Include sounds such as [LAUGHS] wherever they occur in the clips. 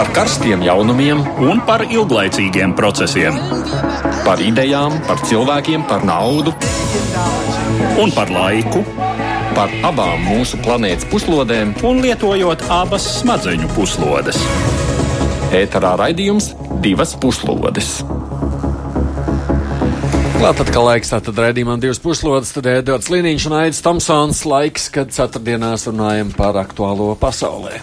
par karstiem jaunumiem un par ilglaicīgiem procesiem. Par idejām, par cilvēkiem, par naudu un par laiku. Par abām mūsu planētas puslodēm, un lietojot abas smadzeņu puslodes. Ēterā raidījums divas puslodes. Klāt atkal laiks, tātad redzījumam divas puslodes, tad Edvards Liniņš un Aits Tomsons laiks, kad ceturtdienās runājam par aktuālo pasaulē.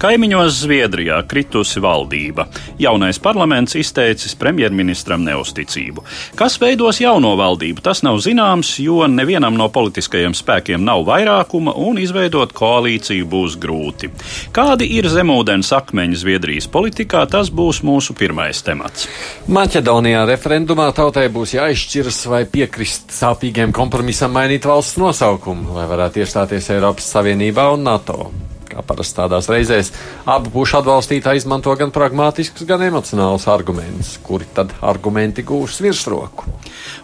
Kaimiņos Zviedrijā kritusi valdība. Jaunais parlaments izteicis premjerministram neusticību. Kas veidos jauno valdību, tas nav zināms, jo nevienam no politiskajiem spēkiem nav vairākuma un izveidot koalīciju būs grūti. Kādi ir zemūdens akmeņi Zviedrijas politikā, tas būs mūsu pirmais temats. Maķedonijā referendumā tautai būs jāizšķiras vai piekrist sāpīgiem kompromisam mainīt valsts nosaukumu, lai varētu iestāties Eiropas Savienībā un NATO. Kā parasti tādās reizēs, abu pušu atbalstītāji izmanto gan pragmatiskus, gan emocionālus argumentus, kuri tad argumenti gūs virsroku.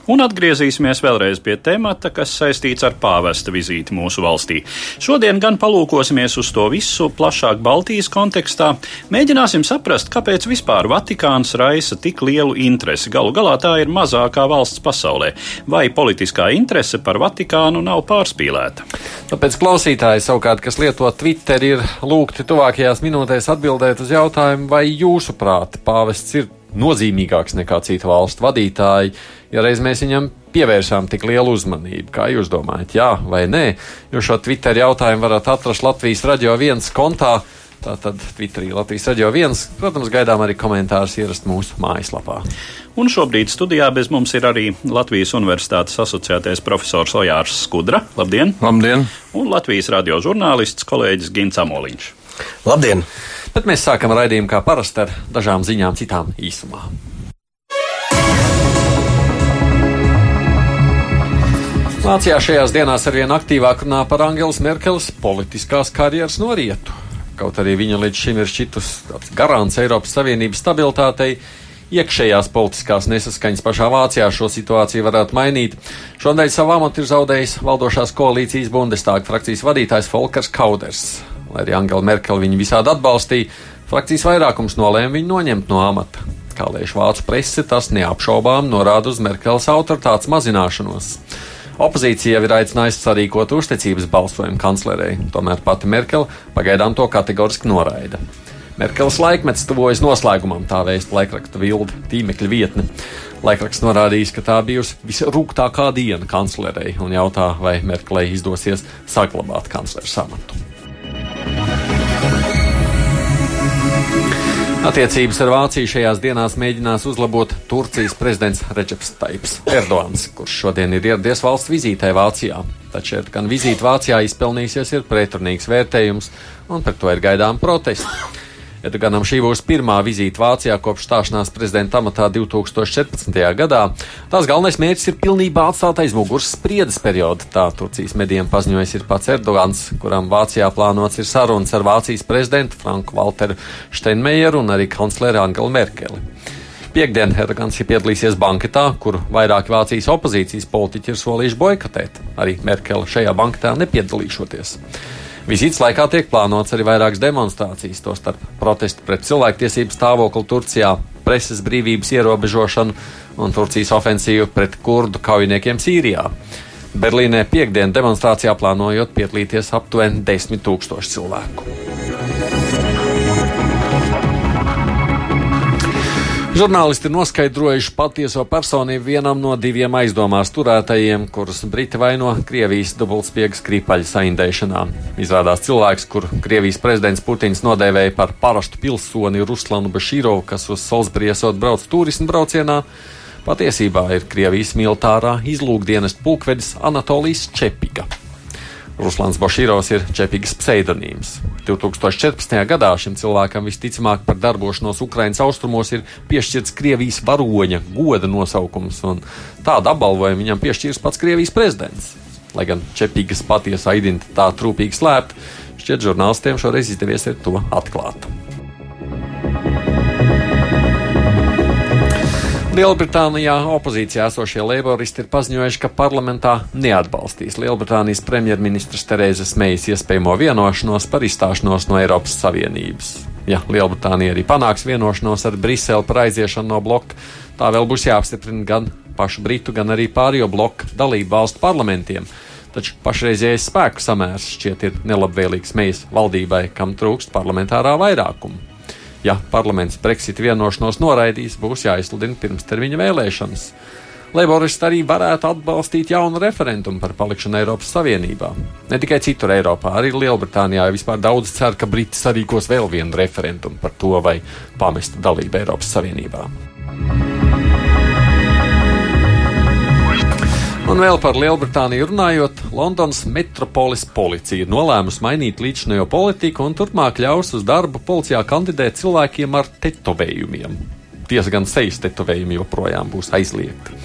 Un atgriezīsimies vēlreiz pie temata, kas saistīts ar pāvesta vizīti mūsu valstī. Šodien gan palūkosimies uz to visu plašāk Baltijas kontekstā, mēģināsim saprast, kāpēc vispār Vatikāns raisa tik lielu interesi. Galu galā tā ir mazākā valsts pasaulē. Vai politiskā interese par Vatikānu nav pārspīlēta? Tāpēc klausītāji savukārt, kas lieto Twitter, ir lūgti tuvākajās minūtēs atbildēt uz jautājumu, vai jūsuprāt pāvests ir nozīmīgāks nekā citu valstu vadītāji, ja reiz mēs viņam pievērsām tik lielu uzmanību. Kā jūs domājat, jā vai nē? Jo šo Twitter jautājumu varat atrast Latvijas radio viens kontā. Tātad Twitterī Latvijas radio viens, protams, gaidām arī komentārus ierast mūsu mājaslapā. Un šobrīd studijā bez mums ir arī Latvijas Universitātes asociētais profesors Ojārs Skudra. Labdien! Labdien! Un Latvijas radio žurnālists kolēģis Gins Amoliņš. Labdien! Bet mēs sākam raidījumu kā parasti ar dažām ziņām, citām īsumā. Vācijā šajās dienās arvien aktīvāk runā par Angelas Merkeles politiskās karjeras norietu. Kaut arī viņa līdz šim ir šķitus garants Eiropas Savienības stabilitātei, iekšējās politiskās nesaskaņas pašā Vācijā šo situāciju varētu mainīt. Šodien savu amatu ir zaudējis valdošās koalīcijas Bundestāga frakcijas vadītājs Volkers Kauders. Lai arī Angela Merkel viņu visādi atbalstīja, frakcijas vairākums nolēma viņu noņemt no amata. Kā liekas vācu presse, tas neapšaubām norāda uz Merkeles autoritātes mazināšanos. Opozīcija jau ir aicinājusi sarīkot uzticības balsojumu kanclerei, tomēr pati Merkele pagaidām to kategoriski noraida. Merkeles laikmets tuvojas noslēgumam, tā vēsta laikraksta vilde tīmekļa vietne. Laikraksts norādījis, ka tā bijusi visrūgtākā diena kanclerei un jautā, vai Merkelei izdosies saglabāt kancleru samatu. Attiecības ar Vāciju šajās dienās mēģinās uzlabot Turcijas prezidents Reģeps Taips Erdogans, kurš šodien ir ieradies valsts vizītē Vācijā. Taču gan vizīte Vācijā izpelnīsies ir pretrunīgs vērtējums, un par to ir gaidām protesti. Erdoganam šī būs pirmā vizīte Vācijā kopš stāšanās prezidenta amatā 2014. gadā. Tās galvenais mērķis ir pilnībā atstāt aiz muguras spriedzes periodu. Tā Turcijas medijiem paziņojis ir pats Erdogans, kuram Vācijā plānots ir sarunas ar Vācijas prezidentu Franku Walteru Steinmeieru un arī kancleri Angelu Merkeli. Piektdien Erdogans ir piedalīsies banketā, kur vairāki Vācijas opozīcijas politiķi ir solījuši boikotēt. Arī Merkele šajā banketā nepiedalīšoties. Vizītes laikā tiek plānots arī vairākas demonstrācijas, tostarp protestu pret cilvēktiesību stāvokli Turcijā, preses brīvības ierobežošanu un Turcijas ofensīvu pret kurdu kaujiniekiem Sīrijā. Berlīnē piekdien demonstrācijā plānojot piedalīties aptuveni 10 tūkstoši cilvēku. Žurnālisti noskaidrojuši patieso personību vienam no diviem aizdomās turētajiem, kurus Briti vaino Krievijas dubultspiegas kripaļa saindēšanā. Izrādās cilvēks, kur Krievijas prezidents Putins nodēvēja par parastu pilsoni Ruslanu Bašīrovu, kas uz Salisbury esot brauc turismu braucienā, patiesībā ir Krievijas militārā izlūkdienas pulkvedis Anatolijas Čepiga. Ruslans Bošīrovs ir Čepīgas pseidonīms. 2014. gadā šim cilvēkam visticamāk par darbošanos Ukraiņas austrumos ir piešķirts Krievijas varoņa goda nosaukums, un tādu apbalvojumu viņam piešķīrs pats Krievijas prezidents. Lai gan Čepīgas patiesā identitāte trūpīgi slēpta, šķiet žurnālistiem šoreiz izdevies to atklāt. Lielbritānijā opozīcijā esošie laboristi ir paziņojuši, ka parlamentā neatbalstīs Lielbritānijas premjerministras Terēzes Meijas iespējamo vienošanos par izstāšanos no Eiropas Savienības. Ja Lielbritānija arī panāks vienošanos ar Briseli par aiziešanu no bloka, tā vēl būs jāapstiprina gan pašu Britu, gan arī pārējo bloku dalību valstu parlamentiem. Taču pašreizējais spēku samērs šķiet ir nelabvēlīgs mēs valdībai, kam trūkst parlamentārā vairākuma. Ja parlaments Brexit vienošanos noraidīs, būs jāizsludina pirmstermiņa vēlēšanas. Leiboristi arī varētu atbalstīt jaunu referendumu par palikšanu Eiropas Savienībā. Ne tikai citur Eiropā, arī Lielbritānijā vispār daudz cer, ka Briti sarīkos vēl vienu referendumu par to, vai pamest dalību Eiropas Savienībā. Un vēl par Lielbritāniju runājot, Londonas metropoles policija nolēmusi mainīt līdzinējo politiku un turpmāk ļaus uz darbu policijā kandidēt cilvēkiem ar tetovējumiem. Tiesa gan sejas tetovējumi joprojām būs aizliegti.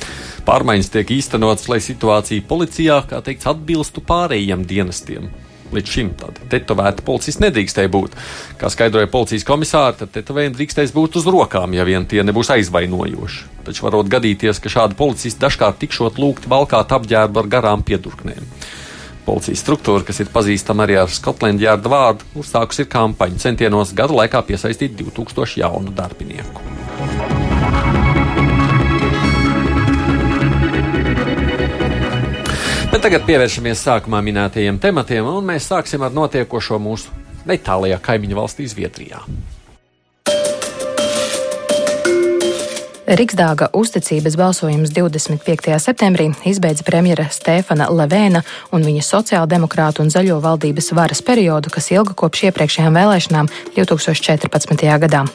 Pārmaiņas tiek īstenotas, lai situācija policijā, kā teikts, atbilstu pārējiem dienestiem. Līdz šim tāda tetovēta policists nedrīkstēja būt. Kā skaidroja policijas komisāri, tad tetovējumi drīkstēs būt uz rokām, ja vien tie nebūs aizvainojoši. Taču varot gadīties, ka šādi policisti dažkārt tikšot lūgti valkāt apģērbu ar garām piedurknēm. Policijas struktūra, kas ir pazīstama arī ar Skotlandu jārda vārdu, uzsākusi kampaņu centienos gadu laikā piesaistīt 2000 jaunu darbinieku. Bet tagad pievēršamies sākumā minētajiem tematiem, un mēs sāksim ar notiekošo mūsu netālajā kaimiņu valstī Zviedrijā. Riksdāga uzticības balsojums 25. septembrī izbeidza premjera Stefana Levēna un viņa sociāldemokrātu un zaļo valdības varas periodu, kas ilga kopš iepriekšējām vēlēšanām 2014. gadā.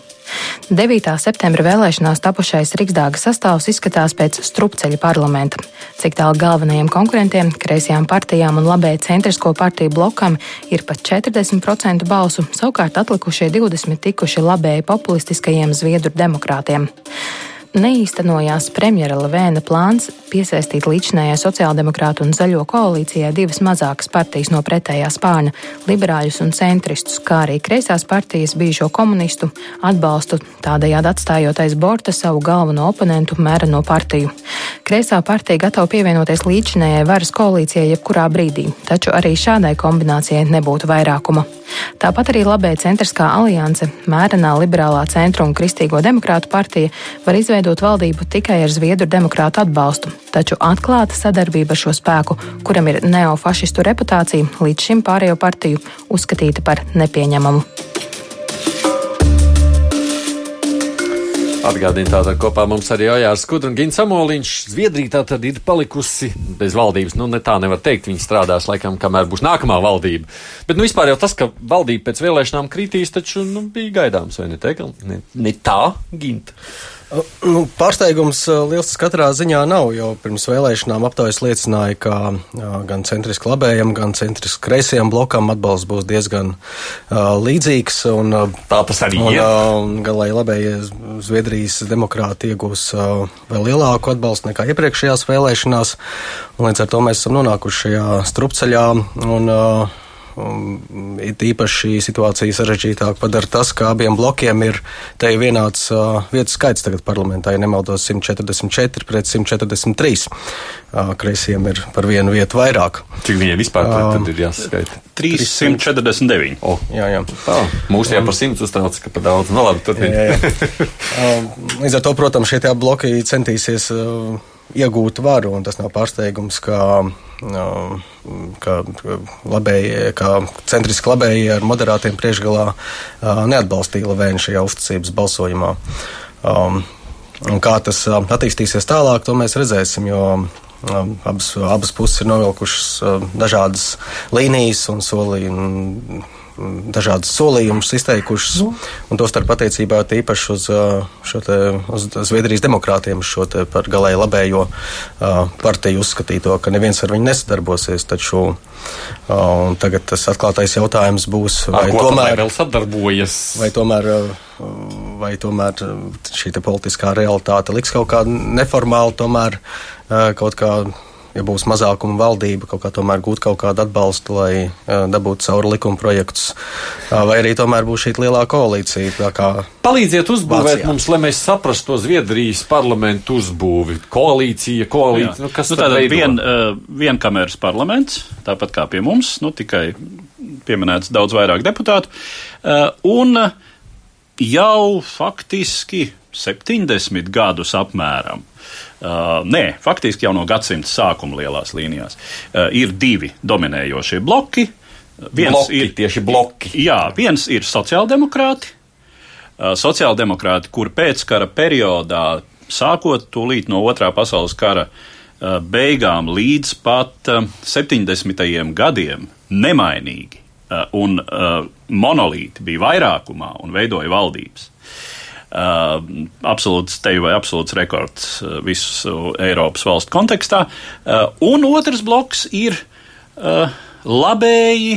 9. septembra vēlēšanās tapušais Riksdāga sastāvs izskatās pēc strupceļa parlamenta. Cik tālu galvenajiem konkurentiem, kreisajām partijām un labēji centrisko partiju blokam ir pat 40% balsu, savukārt atlikušie 20 tikuši labēji populistiskajiem zviedru demokrātiem neīstenojās premjera Levēna plāns piesaistīt līdzinājai sociāldemokrātu un zaļo koalīcijai divas mazākas partijas no pretējā spārna - liberāļus un centristus, kā arī kreisās partijas bijušo komunistu atbalstu, tādējādi atstājot aiz borta savu galveno oponentu mēreno partiju. Kreisā partija gatava pievienoties līdzinājai varas koalīcijai jebkurā brīdī, taču arī šādai kombinācijai nebūtu vairākuma. Tāpat arī labēja centriskā alianse, mērenā liberālā centra un kristīgo demokrātu partija var izveidot valdību tikai ar Zviedru demokrātu atbalstu, taču atklāta sadarbība ar šo spēku, kuram ir neofašistu reputācija, līdz šim pārējo partiju uzskatīta par nepieņemamu. Atgādini tātad kopā mums arī Ojārs Skudra un Gins Samoliņš. Zviedrija tātad ir palikusi bez valdības. Nu, ne tā nevar teikt. Viņi strādās laikam, kamēr būs nākamā valdība. Bet, nu, vispār jau tas, ka valdība pēc vēlēšanām kritīs, taču, nu, bija gaidāms, vai ne? Te, ne, ne tā, Ginta. Nu, pārsteigums liels katrā ziņā nav, jo pirms vēlēšanām aptaujas liecināja, ka gan centriski labējam, gan centriski kreisajam blokam atbalsts būs diezgan uh, līdzīgs. Un, Tā tas arī ir. Un, gan lai labējie Zviedrijas demokrāti iegūs uh, vēl lielāku atbalstu nekā iepriekšējās vēlēšanās, un līdz ar to mēs esam nonākuši šajā strupceļā. Un, uh, It īpaši situācija sarežģītāk padara tas, ka abiem blokiem ir te vienāds uh, vietu skaits tagad parlamentā, ja nemaldos 144 pret 143. Uh, kreisiem ir par vienu vietu vairāk. Cik viņiem vispār uh, tad ir jāskaita? 349. Oh. Jā, jā. Tā, mūs jau par simts uztrauc, ka par daudz. Nu, labi, jā. uh, [LAUGHS] līdz ar to, protams, šie bloki centīsies uh, iegūt varu, un tas nav pārsteigums, ka ka, labēji, ka centriski labējie ar moderātiem priekšgalā neatbalstīja Lavēnu šajā uzticības balsojumā. Um, kā tas attīstīsies tālāk, to mēs redzēsim, jo abas, abas puses ir novilkušas dažādas līnijas un solījumus dažādas solījumus izteikušas, nu. un tostarp attiecībā tīpaši uz, te, uz Zviedrijas demokrātiem, uz šo par galēji labējo partiju uzskatīto, ka neviens ar viņu nesadarbosies. Taču tagad tas atklātais jautājums būs, vai Ar tomēr vēl sadarbojas. Vai tomēr, vai tomēr šī politiskā realitāte liks kaut kā neformāli, tomēr kaut kā ja būs mazākuma valdība, kaut kā tomēr gūt kaut kādu atbalstu, lai uh, dabūtu cauri likuma projektus, uh, vai arī tomēr būs šī lielā koalīcija. Palīdziet uzbūvēt Vācijā. mums, lai mēs saprastu to Zviedrijas parlamentu uzbūvi. Koalīcija, koalīcija. Nu, kas nu, tad ir vien, uh, vienkameras parlaments, tāpat kā pie mums, nu, tikai pieminēts daudz vairāk deputātu. Uh, un, jau faktiski 70 gadus apmēram. Uh, nē, faktiski jau no gadsimta sākuma lielās līnijās uh, ir divi dominējošie bloki. Viens bloki, ir tieši bloki. Jā, viens ir sociāldemokrāti. Uh, sociāldemokrāti, kur pēckara periodā, sākot tūlīt no otrā pasaules kara uh, beigām līdz pat uh, 70. gadiem, nemainīgi uh, un uh, monolīti bija vairākumā un veidoja valdības. Uh, absolūts teju vai absolūts rekords uh, visu Eiropas valstu kontekstā. Uh, un otrs bloks ir labēji,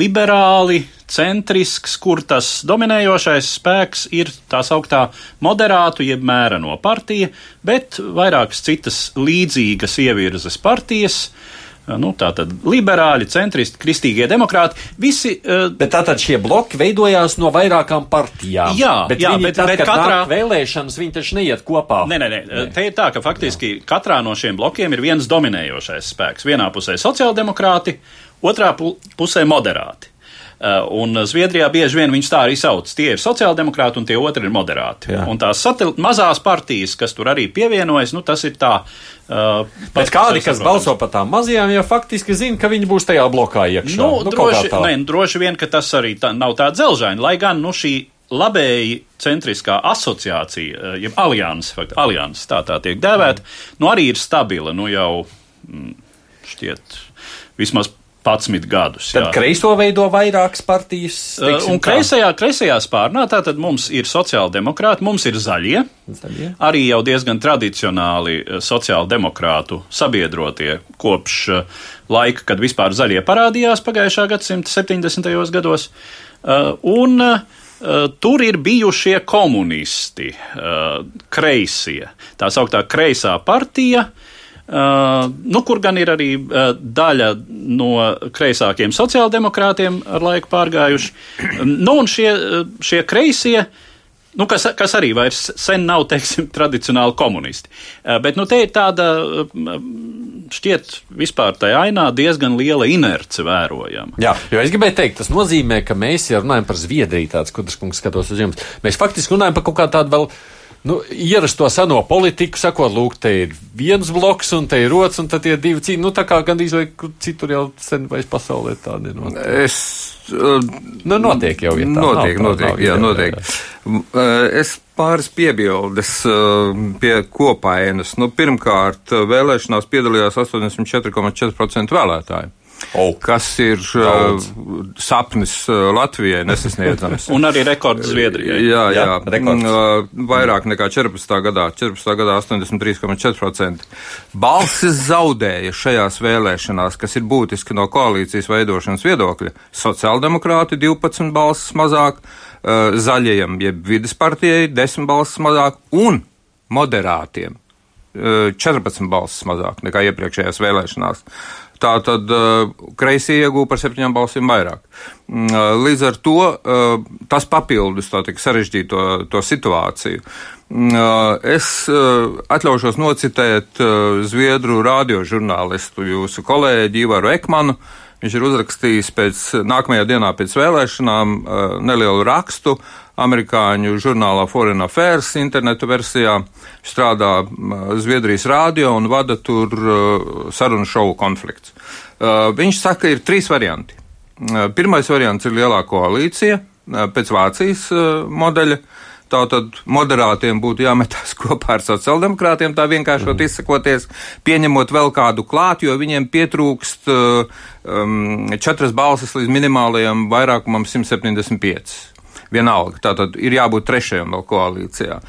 liberāli, centrisks, kur tas dominējošais spēks ir tā sauktā moderātu, jeb mēreno partija, bet vairākas citas līdzīgas ievirzes partijas. Uh, Nu, tā tad liberāļi, centristi, kristīgie demokrāti. Visi, uh, bet tātad šie bloki veidojās no vairākām partijām. Jā, bet, jā, viņi, bet, tad, bet katrā vēlēšanas viņi taču neiet kopā. Nē, nē, nē. Te ir tā, ka faktiski jā. katrā no šiem blokiem ir viens dominējošais spēks. Vienā pusē sociāldemokrāti, otrā pusē moderāti. Uh, un Zviedrijā bieži vien viņus tā arī sauc. Tie ir sociāldemokrāti, un tie otri ir moderāti. Jā. Un tās mazās partijas, kas tur arī pievienojas, nu, tas ir tā. Uh, Bet kādi, kas balso par tām mazajām, jau faktiski zina, ka viņi būs tajā blokā iekšā. Nu, nu, droši, nē, droši vien, ka tas arī tā, nav tā dzelžaina, lai gan nu, šī labēji centriskā asociācija, jeb alianses, alianses tā tā tiek dēvēta, nu arī ir stabila, nu jau mm, šķiet vismaz 11 gadus. Tad jā. kreiso veido vairākas partijas. Uh, un kreisajā, kreisajā spārnā tātad mums ir sociāldemokrāti, mums ir zaļie, zaļie. arī jau diezgan tradicionāli uh, sociāldemokrātu sabiedrotie kopš uh, laika, kad vispār zaļie parādījās pagājušā gadsimta 70. gados. Un Tur ir bijušie komunisti, kreisie, tā sauktā kreisā partija, uh, nu, kur gan ir arī uh, daļa no kreisākiem sociāldemokrātiem ar laiku pārgājuši. Nu, un šie, šie kreisie, nu, kas, kas arī vairs sen nav, [LAUGHS] teiksim, tradicionāli komunisti. Uh, bet, nu, te ir tāda, šķiet, vispār tajā ainā diezgan liela inerce vērojama. Jā, jo es gribēju teikt, tas nozīmē, ka mēs, ja runājam par Zviedriju, tāds, kudrs kungs skatos uz jums, mēs faktiski runājam par kaut kā tādu vēl nu, ierasto seno politiku, sakot, lūk, te ir viens bloks un te ir otrs, un tad tie divi cīņi, nu, tā kā gandrīz vai citur jau sen vairs pasaulē tā nenotiek. Es. Uh, nu, notiek jau, ja tā. Notiek, nav, notiek, nav, jā, jā, notiek. Jā, jā. Uh, es pāris piebildes uh, pie kopainas. Nu, pirmkārt, vēlēšanās piedalījās 84,4% vēlētāji. Oh, kas ir Daudz. uh, sapnis uh, Latvijai nesasniedzams. [LAUGHS] un arī rekords Zviedrijai. Jā, jā, jā rekords. Uh, vairāk nekā 14. gadā. 14. gadā 83,4%. Balsis zaudēja šajās vēlēšanās, kas ir būtiski no koalīcijas veidošanas viedokļa. Sociāldemokrāti 12 balsis mazāk, uh, zaļajiem, jeb vidas partijai 10 balsis mazāk un moderātiem 14 balsis mazāk nekā iepriekšējās vēlēšanās. Tā tad uh, kreisie iegūta par septiņām balsīm vairāk. Uh, līdz ar to uh, tas papildus to sarežģīto to situāciju. Uh, es atļaušos nocitēt Zviedru radiožurnālistu, jūsu kolēģi Ivaru Ekmanu. Viņš ir uzrakstījis pēc nākamajā dienā pēc vēlēšanām nelielu rakstu amerikāņu žurnālā Foreign Affairs internetu versijā. Strādā Zviedrijas rādio un vada tur sarunu šovu konflikts. Viņš saka, ir trīs varianti. Pirmais variants ir lielā koalīcija pēc Vācijas modeļa. Tātad moderātiem būtu jāmetās [LAUGHS] kopā ar sociāldemokrātiem, tā vienkāršot mm. izsakoties, pieņemot vēl kādu klāt, jo viņiem pietrūkst um, četras balsis līdz minimālajam vairākumam 175 vienalga. Tātad ir jābūt trešajam vēl koalīcijā.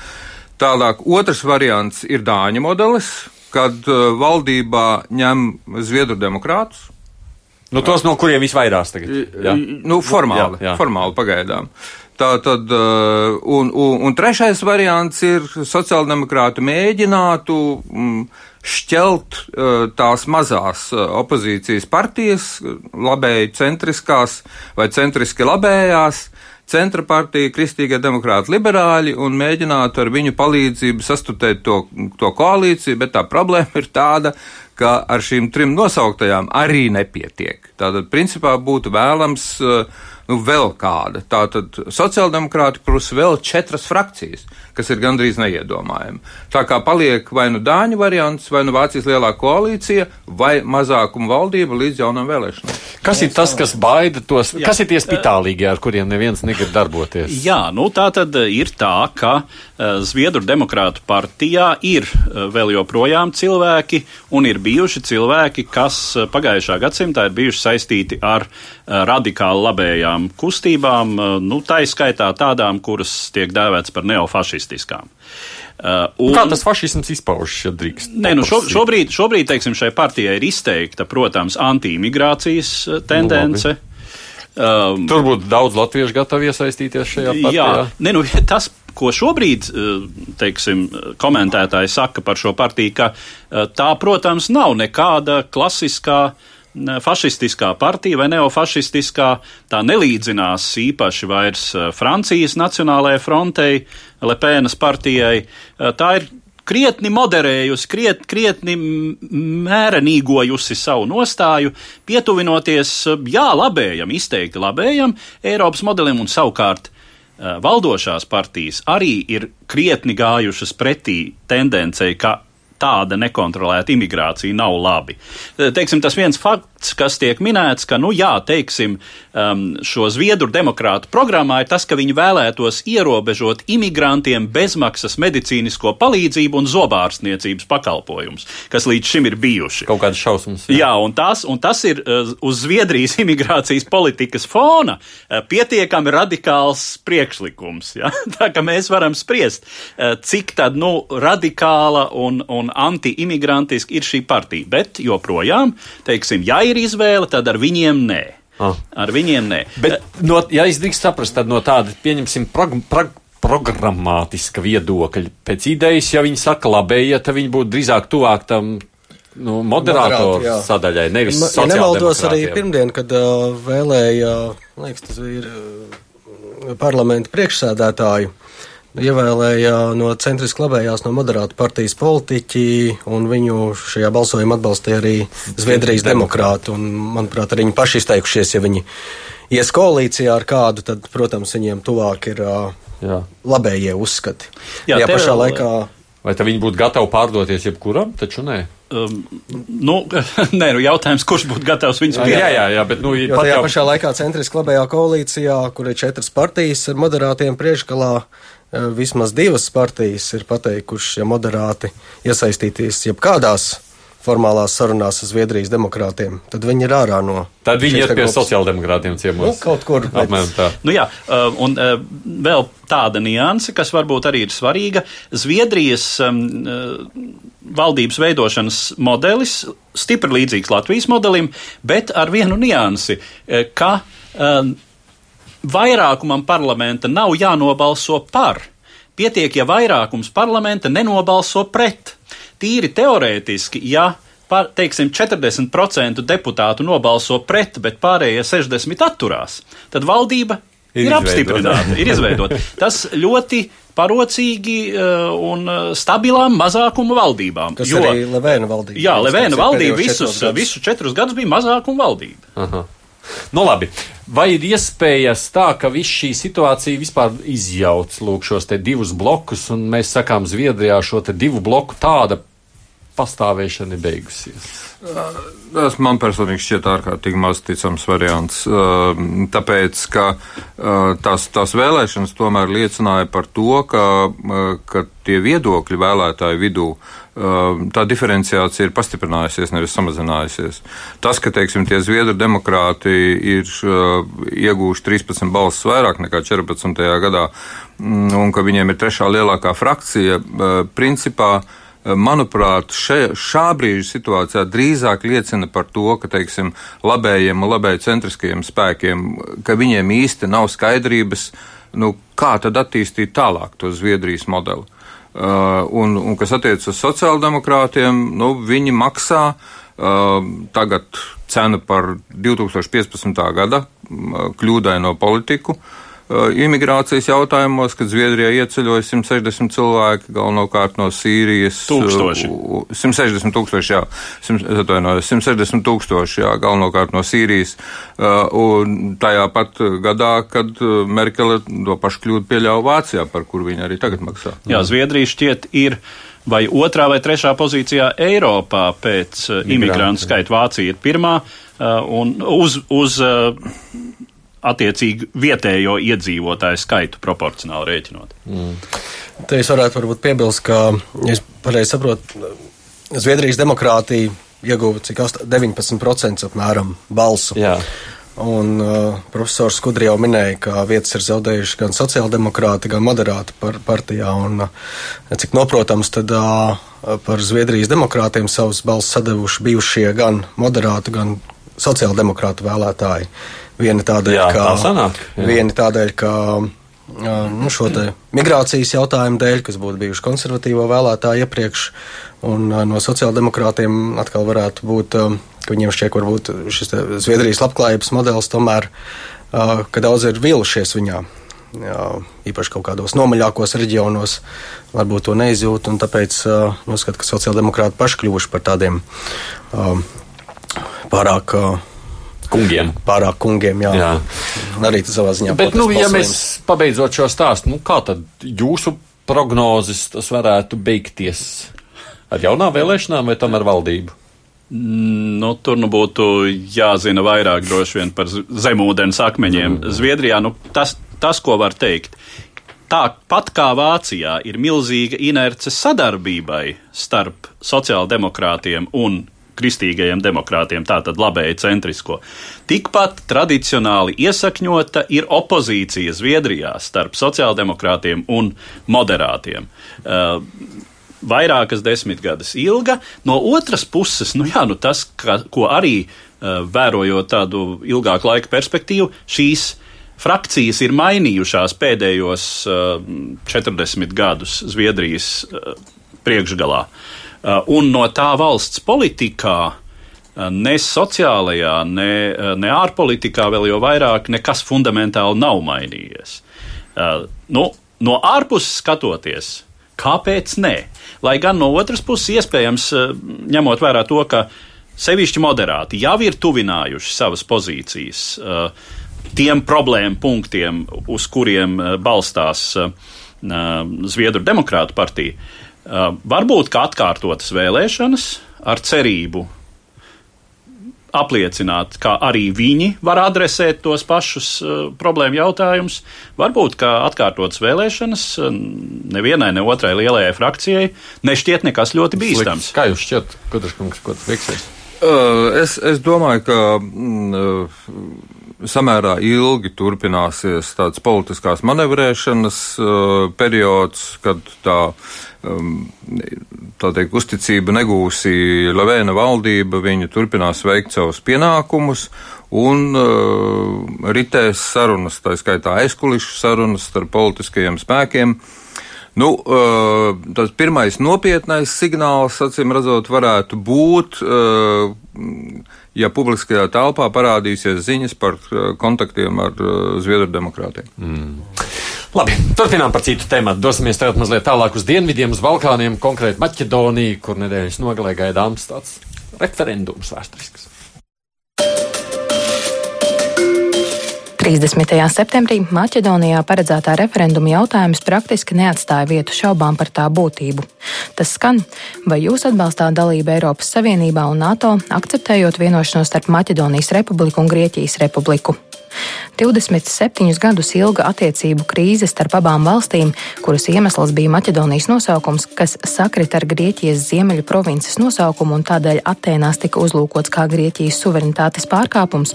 Tālāk, otrs variants ir Dāņa modelis, kad uh, valdībā ņem Zviedru demokrātus. Nu, tos, no kuriem visvairāk tagad? Ja? Nu, formāli, jā, jā. formāli pagaidām. Tā tad, uh, un, un, un trešais variants ir sociāldemokrāti mēģinātu mm, šķelt uh, tās mazās opozīcijas partijas, labēji centriskās vai centriski labējās, centra partija, kristīgie demokrāti, liberāļi un mēģinātu ar viņu palīdzību sastutēt to, to koalīciju, bet tā problēma ir tāda, ka ar šīm trim nosauktajām arī nepietiek. Tātad, principā, būtu vēlams uh, nu vēl kāda. Tātad sociāldemokrāti plus vēl četras frakcijas, kas ir gandrīz neiedomājami. Tā kā paliek vai nu Dāņu variants, vai nu Vācijas lielā koalīcija, vai mazākuma valdība līdz jaunam vēlēšanām. Kas ir tas, kas baida tos? Jā. Kas ir tie spitālīgie, ar kuriem neviens negrib darboties? Jā, nu tā tad ir tā, ka uh, Zviedru demokrātu partijā ir uh, vēl joprojām cilvēki, un ir bijuši cilvēki, kas pagājušā gadsimtā ir bijuši saistīti ar radikāli labējām kustībām, nu tā izskaitā tādām, kuras tiek dēvētas par neofašistiskām. Uh, un, Kā tas fašisms izpaužas, ja drīkst? Nē, nu šo, šobrīd, šobrīd teiksim, šai partijai ir izteikta, protams, anti-imigrācijas uh, tendence. Nu, um, Tur būtu daudz latviešu gatavi iesaistīties šajā partijā. Jā, ne, nu, [LAUGHS] tas, ko šobrīd teiksim, komentētāji saka par šo partiju, ka tā, protams, nav nekāda klasiskā uh, fašistiskā partija vai neofašistiskā, tā nelīdzinās īpaši vairs eh, Francijas Nacionālajai frontei, Lepēnas partijai. Eh, tā ir krietni moderējusi, kriet, krietni mērenīgojusi savu nostāju, pietuvinoties, eh, jā, labējam, izteikti labējam Eiropas modelim un savukārt valdošās partijas arī ir krietni gājušas pretī tendencei, ka tāda nekontrolēta imigrācija nav labi. Teiksim, tas viens fakts, kas tiek minēts, ka, nu jā, teiksim, um, šo Zviedru demokrātu programmā ir tas, ka viņi vēlētos ierobežot imigrantiem bezmaksas medicīnisko palīdzību un zobārstniecības pakalpojumus, kas līdz šim ir bijuši. Kaut kādas šausmas. Jā, jā un, tas, un tas ir uh, uz Zviedrijas [LAUGHS] imigrācijas politikas fona uh, pietiekami radikāls priekšlikums. Ja? [LAUGHS] Tā kā mēs varam spriest, uh, cik tad, nu, radikāla un, un un anti-imigrantiski ir šī partija. Bet joprojām, teiksim, ja ir izvēle, tad ar viņiem nē. Ah. Ar viņiem nē. Bet, no, ja es drīkst saprast, tad no tāda, pieņemsim, prag, prag, programmātiska viedokļa, pēc idejas, ja viņi saka labējie, tad viņi būtu drīzāk tuvāk tam nu, moderātoru Moderātu, sadaļai, nevis ja nemaldos arī pirmdien, kad uh, vēlēja, liekas, tas ir uh, parlamenta priekšsēdētāju. Ievēlēja no centriski labējās, no moderāta partijas politiķi, un viņu šajā balsojumā atbalstīja arī Zviedrijas demokrāti. Un, manuprāt, arī viņi paši izteikušies, ja viņi ies koalīcijā ar kādu, tad, protams, viņiem tuvāk ir Jā. labējie uzskati. Jā, ja pašā vēl... laikā. Vai viņi būtu gatavi pārdoties jebkuram, taču nē? Um, nu, [LAUGHS] nē, nu jautājums, kurš būtu gatavs viņus pieņemt? Jā, jā, jā, bet nu, jo tajā jau... pašā laikā centriski labējā koalīcijā, kur ir četras partijas ar moderātiem priekšgalā, Eh, vismaz divas partijas ir pateikušas, ja moderāti iesaistīties jebkādās formālās sarunās ar Zviedrijas demokrātiem, tad viņi ir ārā no. Tad viņi iet pie sociāldemokrātiem ciemos. Nu, kaut kur. Apmēram tā. Nu jā, eh, un eh, vēl tāda nianse, kas varbūt arī ir svarīga. Zviedrijas valdības veidošanas modelis stipri līdzīgs Latvijas modelim, bet ar vienu niansi, ka vairākumam parlamenta nav jānobalso par. Pietiek, ja vairākums parlamenta nenobalso pret. Tīri teorētiski, ja par, teiksim, 40% deputātu nobalso pret, bet pārējie 60 atturās, tad valdība ir, ir apstiprināta, ir izveidota. Tas ļoti parocīgi uh, un uh, stabilām mazākuma valdībām. Tas jo, arī Levēna valdība. Jā, Levēna valdība visus, visus četrus gadus bija mazākuma valdība. Aha. Nu, labi. Vai ir iespējas tā, ka viss šī situācija vispār izjauc lūk, šos divus blokus, un mēs sakām, Zviedrijā šo divu bloku tāda pastāvēšana ir beigusies? Tas man personīgi šķiet ārkārtīgi maz ticams variants. Tāpēc, ka tās, tās vēlēšanas tomēr liecināja par to, ka, ka tie viedokļi vēlētāju vidū tā diferenciācija ir pastiprinājusies, nevis samazinājusies. Tas, ka, teiksim, tie Zviedru demokrāti ir iegūši 13 balsis vairāk nekā 14. gadā, mm, un ka viņiem ir trešā lielākā frakcija, principā manuprāt, še, šā brīža situācijā drīzāk liecina par to, ka, teiksim, labējiem un labēji centriskajiem spēkiem, ka viņiem īsti nav skaidrības, nu, kā tad attīstīt tālāk to Zviedrijas modeli. Uh, un, un kas attiecas uz sociāldemokrātiem, nu, viņi maksā uh, tagad cenu par 2015. gada uh, kļūdaino politiku. Imigrācijas jautājumos, kad Zviedrijā ieceļoja 160 cilvēki, galvenokārt no Sīrijas. Tūkstoši. 160 tūkstoši, jā. 160 tūkstoši, jā, galvenokārt no Sīrijas. Un tajā pat gadā, kad Merkele to pašu kļūdu pieļāva Vācijā, par kur viņa arī tagad maksā. Jā, Zviedrija šķiet ir vai otrā vai trešā pozīcijā Eiropā pēc imigrantu skaita. Vācija ir pirmā un uz, uz attiecīgi vietējo iedzīvotāju skaitu proporcionāli rēķinot. Mm. Te es varētu varbūt piebilst, ka, ja es pareizi saprotu, Zviedrijas demokrātija ieguva cik 19% apmēram balsu. Jā. Un uh, profesors Skudri jau minēja, ka vietas ir zaudējuši gan sociāldemokrāti, gan moderāti par partijā. Un, uh, cik noprotams, tad uh, par Zviedrijas demokrātiem savus balsus sadevuši bijušie gan moderāti, gan sociāldemokrātu vēlētāji. Viena tādēļ, jā, ka, tā sanāk, jā. viena tādēļ, ka nu, šo migrācijas jautājumu dēļ, kas būtu bijuši konservatīvo vēlētāju iepriekš, un no sociāldemokrātiem atkal varētu būt ka viņiem šķiet, varbūt šis Zviedrijas labklājības modelis tomēr, ka daudz ir vīlušies viņā. Jā, īpaši kaut kādos nomaļākos reģionos, varbūt to neizjūt. Tāpēc uh, uzskatu, ka sociāldemokrāti paši kļuvuši par tādiem uh, pārāk. Uh, kungiem. Pārāk kungiem, jā. jā. Arī tas savā ziņā. Bet, nu, ja mēs pabeidzot šo stāstu, nu, kā tad jūsu prognozes tas varētu beigties? Ar jaunām vēlēšanām vai tam ar valdību? Mm, nu, tur nu būtu jāzina vairāk droši vien par zemūdens akmeņiem. Mm. Zviedrijā nu, tas, tas, ko var teikt, tāpat kā Vācijā ir milzīga inerce sadarbībai starp sociāldemokrātiem un kristīgajiem demokrātiem, tātad labēji centrisko. Tikpat tradicionāli iesakņota ir opozīcija Zviedrijā starp sociāldemokrātiem un moderātiem. Uh, vairākas desmitgades ilga. No otras puses, nu jā, nu tas, ka, ko arī uh, vērojot tādu ilgāku laika perspektīvu, šīs frakcijas ir mainījušās pēdējos uh, 40 gadus Zviedrijas uh, priekšgalā. Uh, un no tā valsts politikā uh, ne sociālajā, ne, ne ārpolitikā vēl jau vairāk nekas fundamentāli nav mainījies. Uh, nu, no ārpuses skatoties, Kāpēc nē? Lai gan no otras puses, iespējams, ņemot vērā to, ka sevišķi moderāti jau ir tuvinājuši savas pozīcijas tiem problēmu punktiem, uz kuriem balstās Zviedru demokrātu partija, varbūt kā atkārtotas vēlēšanas ar cerību apliecināt, ka arī viņi var adresēt tos pašus uh, problēmu jautājumus. Varbūt, ka atkārtotas vēlēšanas nevienai, ne otrai lielajai frakcijai nešķiet nekas ļoti bīstams. Sliks. Kā jūs šķiet, Kudraškungs, ko tas fiksēs? Uh, es, es domāju, ka mm, uh, samērā ilgi turpināsies tāds politiskās manevrēšanas uh, periods, kad tā um, tā teikt, uzticību negūsi Lavēna valdība, viņa turpinās veikt savus pienākumus un uh, ritēs sarunas, tā skaitā aizkulišu sarunas starp politiskajiem spēkiem. Nu, uh, tas pirmais nopietnais signāls, acīm redzot, varētu būt, ja publiskajā telpā parādīsies ziņas par uh, kontaktiem ar uh, Zviedru demokrātiem. Mm. Labi, turpinām par citu tēmu. Dosimies tagad mazliet tālāk uz dienvidiem, uz Balkāniem, konkrēti Maķedoniju, kur nedēļas nogalē gaidāms tāds referendums vēsturisks. 30. septembrī Maķedonijā paredzētā referenduma jautājums praktiski neatstāja vietu šaubām par tā būtību. Tas skan, vai jūs atbalstāt dalību Eiropas Savienībā un NATO, akceptējot vienošanos starp Maķedonijas republiku un Grieķijas republiku. 27 gadus ilga attiecību krīze starp abām valstīm, kuras iemesls bija Maķedonijas nosaukums, kas sakrita ar Grieķijas ziemeļu provinces nosaukumu un tādēļ Atēnās tika uzlūkots kā Grieķijas suverenitātes pārkāpums.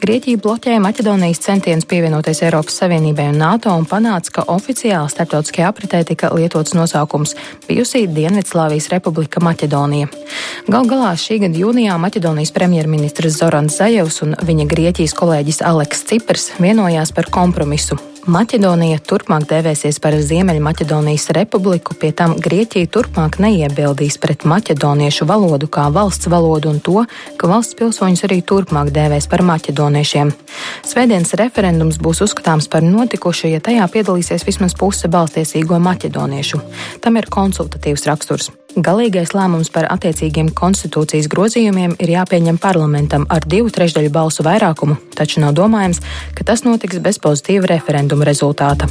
Grieķija bloķēja Maķedonijas centienus pievienoties Eiropas Savienībai un NATO un panāca, ka oficiāli starptautiskajā apritē tika lietots nosaukums bijusī Dienvidslāvijas republika Maķedonija. Gal galā šī gada jūnijā Maķedonijas premjerministrs Zorans Zajevs un viņa Grieķijas kolēģis Aleks Cipars vienojās par kompromisu. Maķedonija turpmāk dēvēsies par Ziemeļmaķedonijas republiku, pie tam Grieķija turpmāk neiebildīs pret maķedoniešu valodu kā valsts valodu un to, ka valsts pilsoņus arī turpmāk dēvēs par maķedoniešiem. Svētdienas referendums būs uzskatāms par notikušu, ja tajā piedalīsies vismaz puse balstiesīgo maķedoniešu. Tam ir konsultatīvs raksturs. Galīgais lēmums par attiecīgiem konstitūcijas grozījumiem ir jāpieņem parlamentam ar divu trešdaļu balsu vairākumu, taču nav domājams, ka tas notiks bez pozitīva referenduma rezultāta.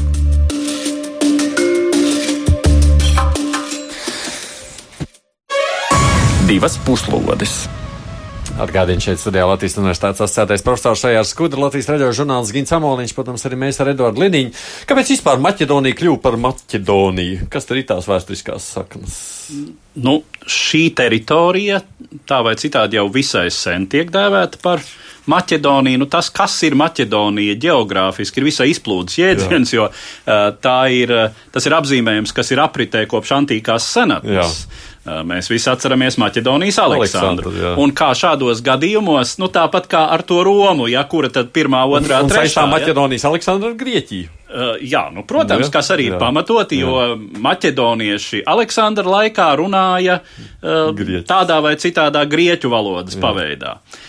Divas puslodes! Atgādījums šeit studijā Latvijas Universitātes asociētais profesors Šajārs Skudra, Latvijas raidījuma žurnālists Gins Amoliņš, protams, arī mēs ar Eduardu Liniņu. Kāpēc vispār Maķedonija kļuva par Maķedoniju? Kas tur ir tās vēsturiskās saknes? Nu, šī teritorija, tā vai citādi, jau visai sen tiek dēvēta par Maķedoniju. Nu, tas, kas ir Maķedonija geogrāfiski, ir visai izplūdes jēdziens, jo uh, ir, tas ir apzīmējums, kas ir apritē kopš antīkās senatnes. Jā. Mēs visi atceramies Maķedonijas Aleksandru. Aleksandru un kā šādos gadījumos, nu tāpat kā ar to Romu, ja kura tad pirmā, otrā, un, un trešā. Ja? Maķedonijas Aleksandra ar Grieķiju. Uh, jā, nu, protams, jā, kas arī jā, ir pamatoti, jo jā. maķedonieši Aleksandra laikā runāja uh, Grieķis. tādā vai citādā grieķu valodas jā. paveidā. Uh,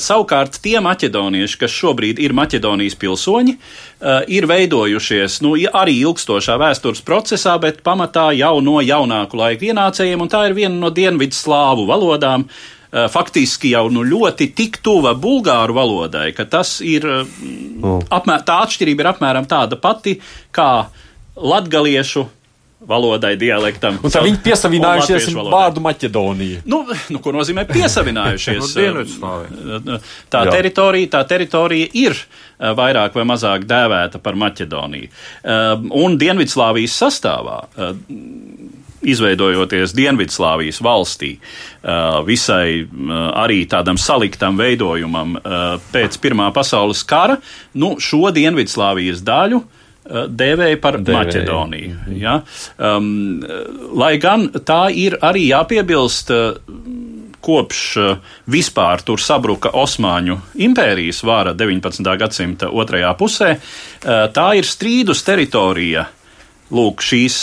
savukārt tie maķedonieši, kas šobrīd ir Maķedonijas pilsoņi, uh, ir veidojušies nu, arī ilgstošā vēstures procesā, bet pamatā jau no jaunāku laiku ienācējiem, un tā ir viena no dienvidu slāvu valodām. Uh, faktiski jau nu, ļoti tik tuva bulgāru valodai, ka tas ir, mm. apmēr, tā atšķirība ir apmēram tāda pati kā latgaliešu valodai, dialektam. Un tā viņi piesavinājušies vārdu Maķedonija. Nu, nu, ko nozīmē piesavinājušies? [LAUGHS] no tā, teritorija, tā teritorija ir vairāk vai mazāk dēvēta par Maķedoniju. Un Dienvidslāvijas sastāvā izveidojoties Dienvidslāvijas valstī, visai arī tādam saliktam veidojumam pēc Pirmā pasaules kara, nu, šo Dienvidslāvijas daļu Eh, dēvēja par Dēvēja. Maķedoniju. Ja? Um, lai gan tā ir arī jāpiebilst. Uh, kopš uh, vispār tur sabruka Osmaņu impērijas vāra 19. gadsimta otrajā pusē, uh, tā ir strīdus teritorija. Lūk, šīs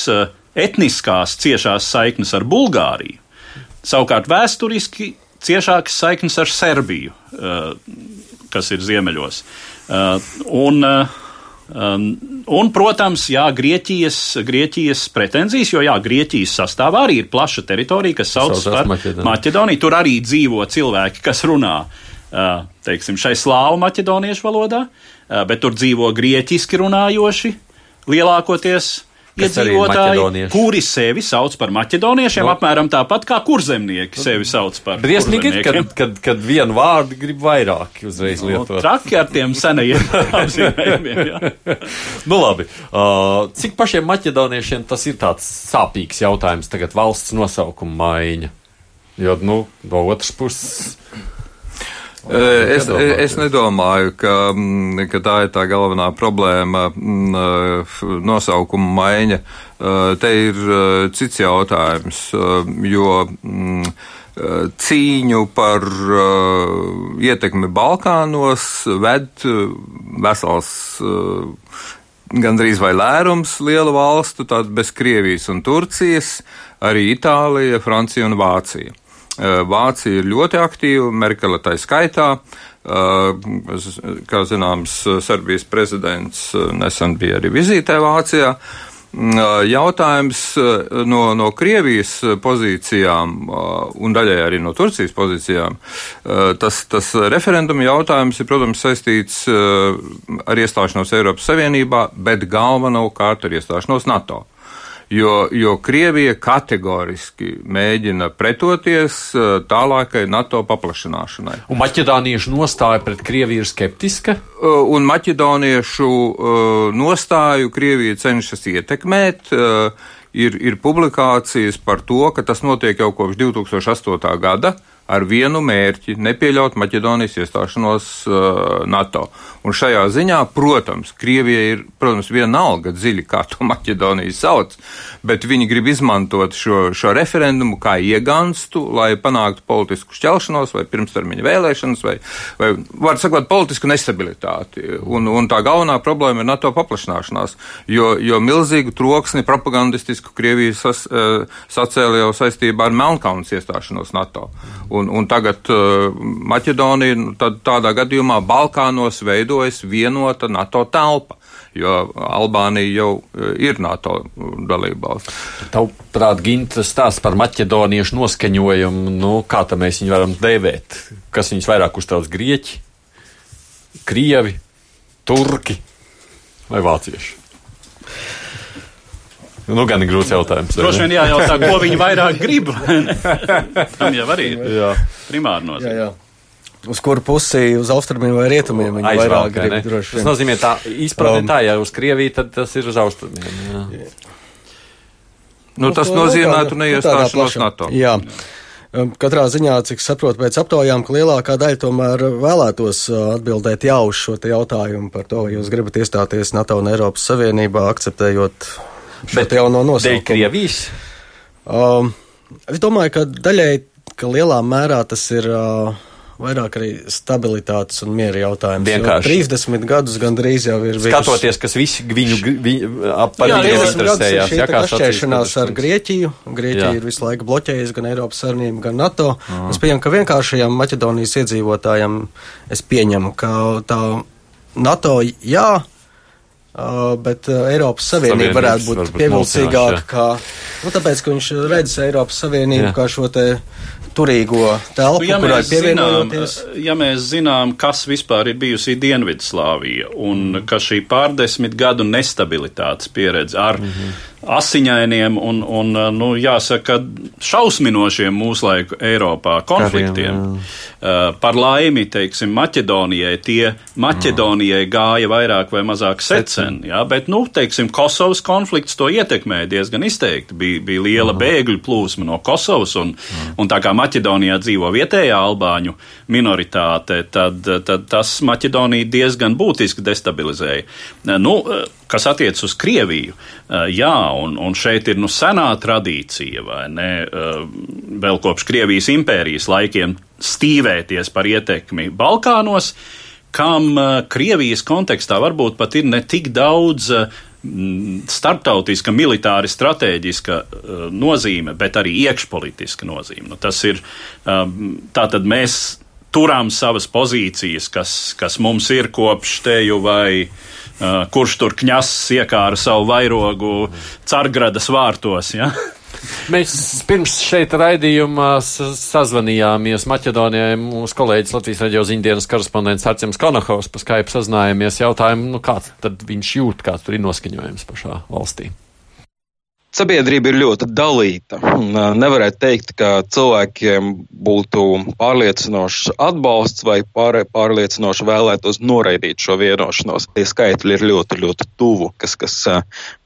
etniskās ciešās saiknes ar Bulgāriju, savukārt vēsturiski ciešākas saiknes ar Serbiju, kas ir ziemeļos. Un, Um, un, protams, jā, Grieķijas, Grieķijas pretenzijas, jo jā, Grieķijas sastāvā arī ir plaša teritorija, kas saucas par Maķedoniju. Maķedoniju. Tur arī dzīvo cilvēki, kas runā uh, teiksim, šai slāvu maķedoniešu valodā, uh, bet tur dzīvo grieķiski runājoši lielākoties iedzīvotāji, kuri sevi sauc par maķedoniešiem, no. apmēram tāpat kā kurzemnieki sevi sauc par Briesmīgi ir, kad, kad, kad vienu vārdu grib vairāk uzreiz nu, lietot. No, traki ar tiem senajiem [LAUGHS] apzīmējumiem. nu labi, uh, cik pašiem maķedoniešiem tas ir tāds sāpīgs jautājums tagad valsts nosaukuma maiņa? Jo, nu, no otras puses Es, es nedomāju, ka, mm, ka tā ir tā galvenā problēma mm, nosaukuma maiņa. Te ir cits jautājums, jo mm, cīņu par ietekmi Balkānos ved vesels gandrīz vai lērums lielu valstu, tātad bez Krievijas un Turcijas, arī Itālija, Francija un Vācija. Eh, Vācija ir ļoti aktīva, Merkele tā skaitā. Eh, kā zināms, Serbijas prezidents eh, nesen bija arī vizītē Vācijā. Mm, jautājums no, no Krievijas pozīcijām un daļai arī no Turcijas pozīcijām. Tas, tas referenduma jautājums ir, protams, saistīts ar iestāšanos Eiropas Savienībā, bet galvenokārt ar iestāšanos NATO jo, jo Krievija kategoriski mēģina pretoties uh, tālākai NATO paplašināšanai. Un maķedoniešu nostāja pret Krieviju ir skeptiska? Uh, un maķedoniešu uh, nostāju Krievija cenšas ietekmēt. Ir, ir publikācijas par to, ka tas notiek jau kopš 2008. gada ar vienu mērķi - nepieļaut Maķedonijas iestāšanos uh, NATO. Un šajā ziņā, protams, Krievija ir, protams, vienalga dziļi, kā to Maķedoniju sauc, bet viņi grib izmantot šo, šo referendumu kā iegānstu, lai panāktu politisku šķelšanos vai pirmstermiņa vēlēšanas, vai, vai var sakot, politisku nestabilitāti. Un, un tā galvenā problēma ir NATO paplašināšanās, jo, jo milzīgu troksni propagandistisku Krieviju sas, uh, sacēla jau saistībā ar Melnkalnas iestāšanos NATO. Un, un tagad uh, Maķedonija nu, tad, tādā gadījumā Balkānos veidojas vienota NATO telpa jo Albānija jau uh, ir NATO dalībvalsts. Tavuprāt, Ginta stāsta par maķedoniešu noskaņojumu, nu, kā tam mēs viņu varam dēvēt? Kas viņus vairāk uztrauc Grieķi, Krievi, Turki vai Vācieši? Nu, gan ir grūts jautājums. Droši vien jājautā, ko viņi vairāk grib. [LAUGHS] Tam jau arī ir primāri nozīme. Jā, jā. Uz kuru pusi, uz austrumiem vai rietumiem viņi Aizvelk, vairāk vai grib ne? droši Tas vien. nozīmē, tā izpratne Um, tā, ja uz Krieviju, tad tas ir uz austrumiem. Jā. Nu, tas to- nozīmētu nu, neiestāšanos NATO. Jā. Um, Katrā ziņā, cik saprotu, pēc aptaujām, ka lielākā daļa tomēr vēlētos uh, atbildēt jā uz šo jautājumu par to, vai jūs gribat iestāties NATO un Eiropas Savienībā, akceptējot šo Bet jauno Dēļ nosaukumu. Krievijas? Um, es domāju, ka daļai, ka lielā mērā tas ir uh, vairāk arī stabilitātes un miera jautājums. Vienkārši. 30 gadus gandrīz jau ir bijis. Skatoties, kas visi viņu, viņu ap par Jā, viņu 30 gadus ir interesējās. jā, kā kašķēšanās ar 40. Grieķiju. Grieķija Jā. ir visu laiku bloķējusi gan Eiropas Savienību, gan NATO. Es pieņemu, ka vienkāršajam Maķedonijas iedzīvotājam es pieņemu, ka tā NATO jā. Uh, bet uh, Eiropas Savienība varētu būt pievilcīgāka, kā, nu, tāpēc, ka viņš redz Eiropas Savienību Jā. kā šo te turīgo telpu, Nu, ja, kurai mēs zinām, pievienojoties. ja mēs zinām, kas vispār ir bijusi Dienvidslāvija un ka šī pārdesmit gadu nestabilitātes pieredze ar mm -hmm. Asiņainiem un, un, nu, jāsaka, šausminošiem mūslaiku Eiropā konfliktiem. Uh, par laimi, teiksim, Maķedonijai tie Maķedonijai gāja vairāk vai mazāk secen, jā, bet, nu, teiksim, Kosovas konflikts to ietekmēja diezgan izteikti. Bija, bija liela bēgļu plūsma no Kosovas, un, un tā kā Maķedonijā dzīvo vietējā albāņu minoritāte, tad, tad tas Maķedoniju diezgan būtiski destabilizēja. Nu, kas attiecas uz Krieviju, jā, un, un šeit ir nu senā tradīcija, vai ne, vēl kopš Krievijas impērijas laikiem stīvēties par ietekmi Balkānos, kam eh, Krievijas kontekstā varbūt pat ir ne tik daudz eh, starptautiska, militāri strateģiska nozīme, bet arī iekšpolitiska nozīme. Nu, tas ir tātad mēs turām savas pozīcijas, kas, kas mums ir kopš teju vai uh, kurš tur kņass iekāra savu vairogu Cargradas vārtos. Ja? [LAUGHS] Mēs pirms šeit raidījumā sazvanījāmies Maķedonijai. Mūsu kolēģis Latvijas radio ziņdienas korespondents Arcims Konahovs pa Skype sazinājāmies jautājumu, nu kāds tad viņš jūt, kāds tur ir noskaņojums pašā valstī. Sabiedrība ir ļoti dalīta. Nevarētu teikt, ka cilvēkiem būtu pārliecinošs atbalsts vai pār, pārliecinoši vēlētos noraidīt šo vienošanos. Tie skaitļi ir ļoti, ļoti tuvu, kas, kas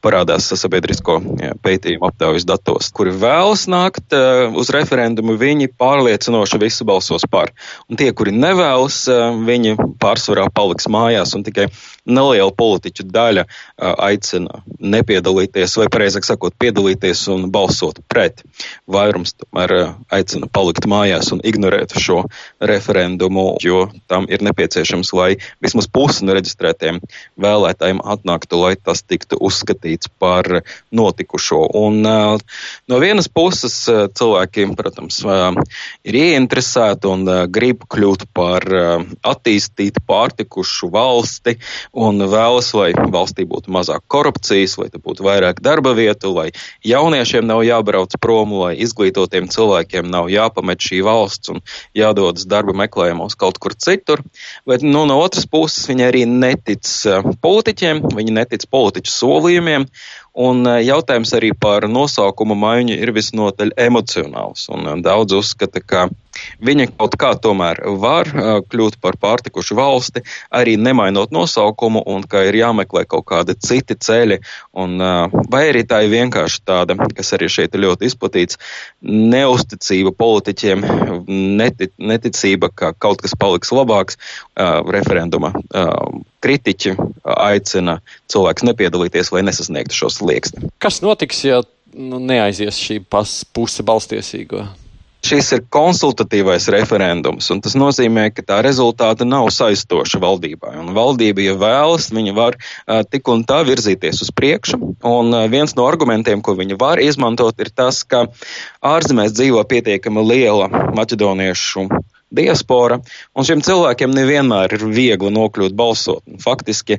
parādās sabiedrisko pētījumu aptaujas datos, kuri vēlas nākt ā, uz referendumu, viņi pārliecinoši visu balsos par. Un tie, kuri nevēlas, ā, viņi pārsvarā paliks mājās un tikai neliela politiķu daļa ā, aicina nepiedalīties, vai precīzāk sakot, piedalīties un balsot pret. Vairums tomēr aicina palikt mājās un ignorēt šo referendumu, jo tam ir nepieciešams, lai vismaz pusi no reģistrētiem vēlētājiem atnāktu, lai tas tiktu uzskatīts par notikušo. Un, ā, no vienas puses ā, cilvēkiem, protams, ā, ir ieinteresēti un grib kļūt par attīstītu, pārtikušu valsti un vēlas, lai valstī būtu mazāk korupcijas, lai būtu vairāk darba vietu, lai jauniešiem nav jābrauc prom, lai izglītotiem cilvēkiem nav jāpamet šī valsts un jādodas darba meklējumos kaut kur citur. Bet nu, no otras puses viņi arī netic politiķiem, viņi netic politiķu solījumiem Un jautājums arī par nosaukumu maiņu ir visnotaļ emocionāls. Un daudz uzskata, ka Viņa kaut kā tomēr var uh, kļūt par pārtikušu valsti, arī nemainot nosaukumu, un ka ir jāmeklē kaut kādi citi ceļi. Un, uh, vai arī tā ir vienkārši tāda, kas arī šeit ir ļoti izplatīts, neusticība politiķiem, netic, neticība, ka kaut kas paliks labāks uh, referenduma. Kritiķi aicina cilvēkus nepiedalīties, lai nesasniegtu šo slieksni. Kas notiks, ja nu, neaizies šī puse balstiesīgo? Šis ir konsultatīvais referendums, un tas nozīmē, ka tā rezultāta nav saistoša valdībai. Un valdība, ja vēlas, viņa var uh, tik un tā virzīties uz priekšu. Un uh, viens no argumentiem, ko viņa var izmantot, ir tas, ka ārzemēs dzīvo pietiekami liela maķedoniešu diaspora, un šiem cilvēkiem nevienmēr ir viegli nokļūt balsot. Faktiski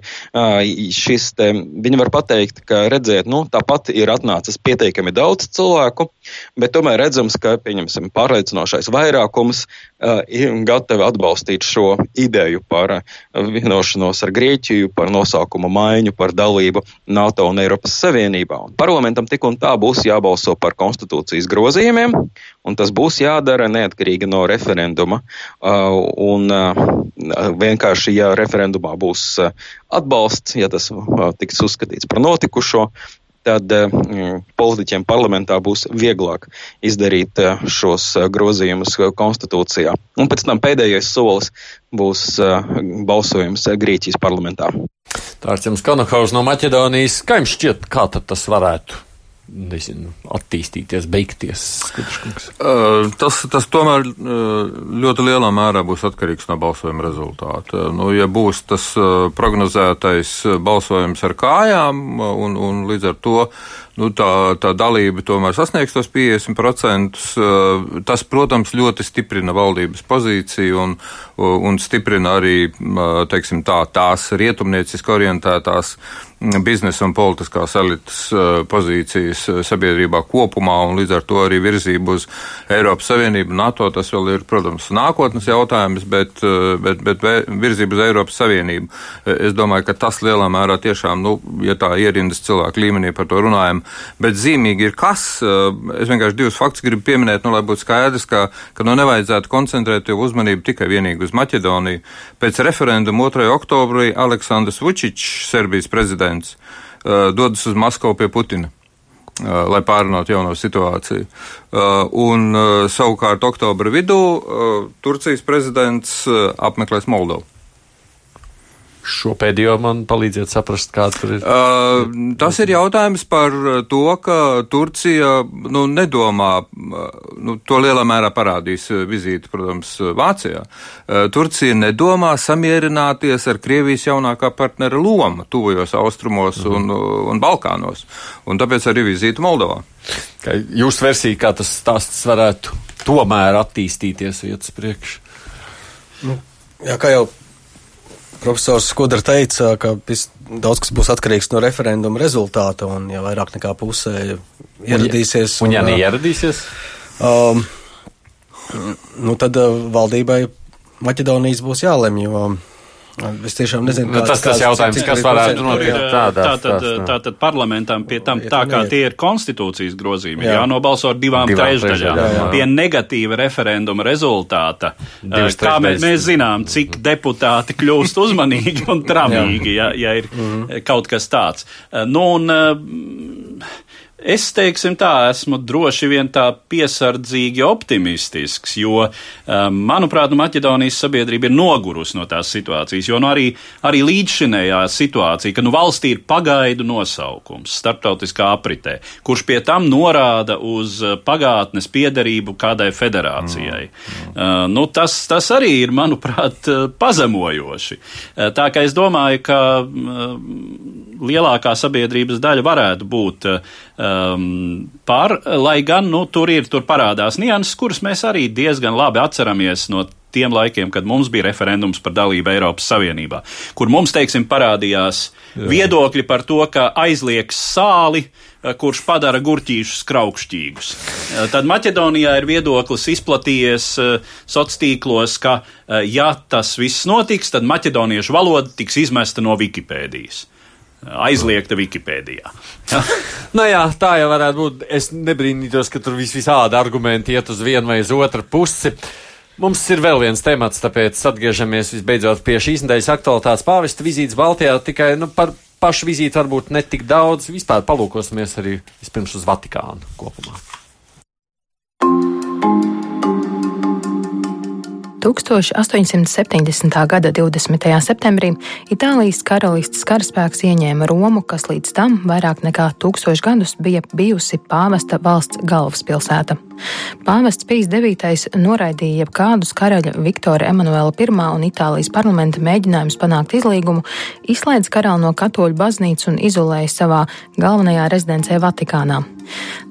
šis te, viņi var pateikt, ka redziet, nu, tāpat ir atnācis pietiekami daudz cilvēku, bet tomēr redzams, ka, pieņemsim, pārliecinošais vairākums ir gatavi atbalstīt šo ideju par vienošanos ar Grieķiju, par nosaukumu maiņu, par dalību NATO un Eiropas Savienībā. Un parlamentam tik un tā būs jābalso par konstitūcijas grozījumiem, un tas būs jādara neatkarīgi no referenduma. Un vienkārši, ja referendumā būs atbalsts, ja tas tiks uzskatīts par notikušo, tad politiķiem parlamentā būs vieglāk izdarīt šos grozījumus konstitūcijā. Un pēc tam pēdējais solis būs balsojums Grieķijas parlamentā. Tārcis Kanahaus no Maķedonijas. Kā jums šķiet, kā tas varētu nezinu, attīstīties, beigties? Uh, tas, tas tomēr ļoti lielā mērā būs atkarīgs no balsojuma rezultāta. Nu, ja būs tas prognozētais balsojums ar kājām, un, un līdz ar to nu, tā, tā dalība tomēr sasniegs tos 50%. Tas, protams, ļoti stiprina valdības pozīciju un, un stiprina arī teiksim, tā, tās rietumnieciski orientētās biznesa un politiskās elites uh, pozīcijas sabiedrībā kopumā un līdz ar to arī virzību uz Eiropas Savienību, NATO. Tas vēl ir, protams, nākotnes jautājums, bet, bet, bet virzību uz Eiropas Savienību. Es domāju, ka tas lielā mērā tiešām, nu, ja tā ierindas cilvēku līmenī par to runājam, bet zīmīgi ir kas. Es vienkārši divus faktus gribu pieminēt, nu, lai būtu skaidrs, ka, ka nu nevajadzētu koncentrēt jau uzmanību tikai vienīgi uz Maķedoniju. Pēc referenduma 2. oktobrī Aleksandrs Vučičs, Serbijas prezidents, uh, dodas uz Maskavu pie Putina. Uh, lai pārunātu jauno situāciju. Un savukārt oktobra vidū Turcijas prezidents apmeklēs Moldovu. Šo pēdējo man palīdziet saprast, kāda tur ir. Uh, tas ir jautājums par to, ka Turcija nu, nedomā, nu, to lielā mērā parādīs vizīte, protams, Vācijā. Uh, Turcija nedomā samierināties ar Krievijas jaunākā partnera lomu tuvajos austrumos mm. un, un Balkānos. Un tāpēc arī vizīte Moldovā. Kā jūsu versija, kā tas stāsts varētu tomēr attīstīties vietas priekš? Nu, jā, kā jau Profesors Skudra teica, ka daudz kas būs atkarīgs no referenduma rezultāta, un ja vairāk nekā pusē ieradīsies. Un, ja, un ja neieradīsies? Um, nu tad valdībai Maķedonijas būs jālemj, jo Es tiešām nezinu, nu, kāds, tas tas jautājums, cik, kas varētu notikt tādā. Tātad, tātad parlamentam pie tam, tā kā tie ir konstitūcijas grozījumi, jā. jānobalso ar divām, divām trešdaļām. Pie negatīva referenduma rezultāta, Divas kā mēs, mēs zinām, cik deputāti kļūst uzmanīgi un tramīgi, ja, ja ir mm -hmm. kaut kas tāds. Nu, un, Es teiksim tā, esmu droši vien tā piesardzīgi optimistisks, jo, um, manuprāt, nu, Maķedonijas sabiedrība ir nogurusi no tās situācijas, jo nu, arī, arī līdzšinējā situācija, ka nu, valstī ir pagaidu nosaukums starptautiskā apritē, kurš pie tam norāda uz uh, pagātnes piederību kādai federācijai. Mm. Mm. Uh, nu, tas, tas arī ir, manuprāt, uh, pazemojoši. Uh, tā kā es domāju, ka uh, lielākā sabiedrības daļa varētu būt uh, um, par, lai gan nu, tur ir, tur parādās nianses, kuras mēs arī diezgan labi atceramies no tiem laikiem, kad mums bija referendums par dalību Eiropas Savienībā, kur mums, teiksim, parādījās Jā. viedokļi par to, ka aizliegs sāli, uh, kurš padara gurķīšus kraukšķīgus. Uh, tad Maķedonijā ir viedoklis izplatījies uh, sociālos tīklos, ka, ja tas viss notiks, tad maķedoniešu valoda tiks izmesta no Wikipēdijas. Aizliegta Wikipēdijā. [LAUGHS] nu jā, tā jau varētu būt. Es nebrīnītos, ka tur vis visādi argumenti iet uz vienu vai uz otru pusi. Mums ir vēl viens temats, tāpēc atgriežamies visbeidzot pie šīs nedēļas aktualitātes pāvesta vizītes Baltijā. Tikai nu, par pašu vizīti varbūt ne tik daudz. Vispār palūkosimies arī vispirms uz Vatikānu kopumā. 1870. gada 20. septembrī Itālijas karalistes karaspēks ieņēma Romu, kas līdz tam vairāk nekā tūkstoš gadus bija bijusi pāvesta valsts galvaspilsēta. Pāvests Pīs IX noraidīja jebkādus karaļa Viktora Emanuela I un Itālijas parlamenta mēģinājumus panākt izlīgumu, izslēdz karali no katoļu baznīcas un izolēja savā galvenajā rezidencē Vatikānā.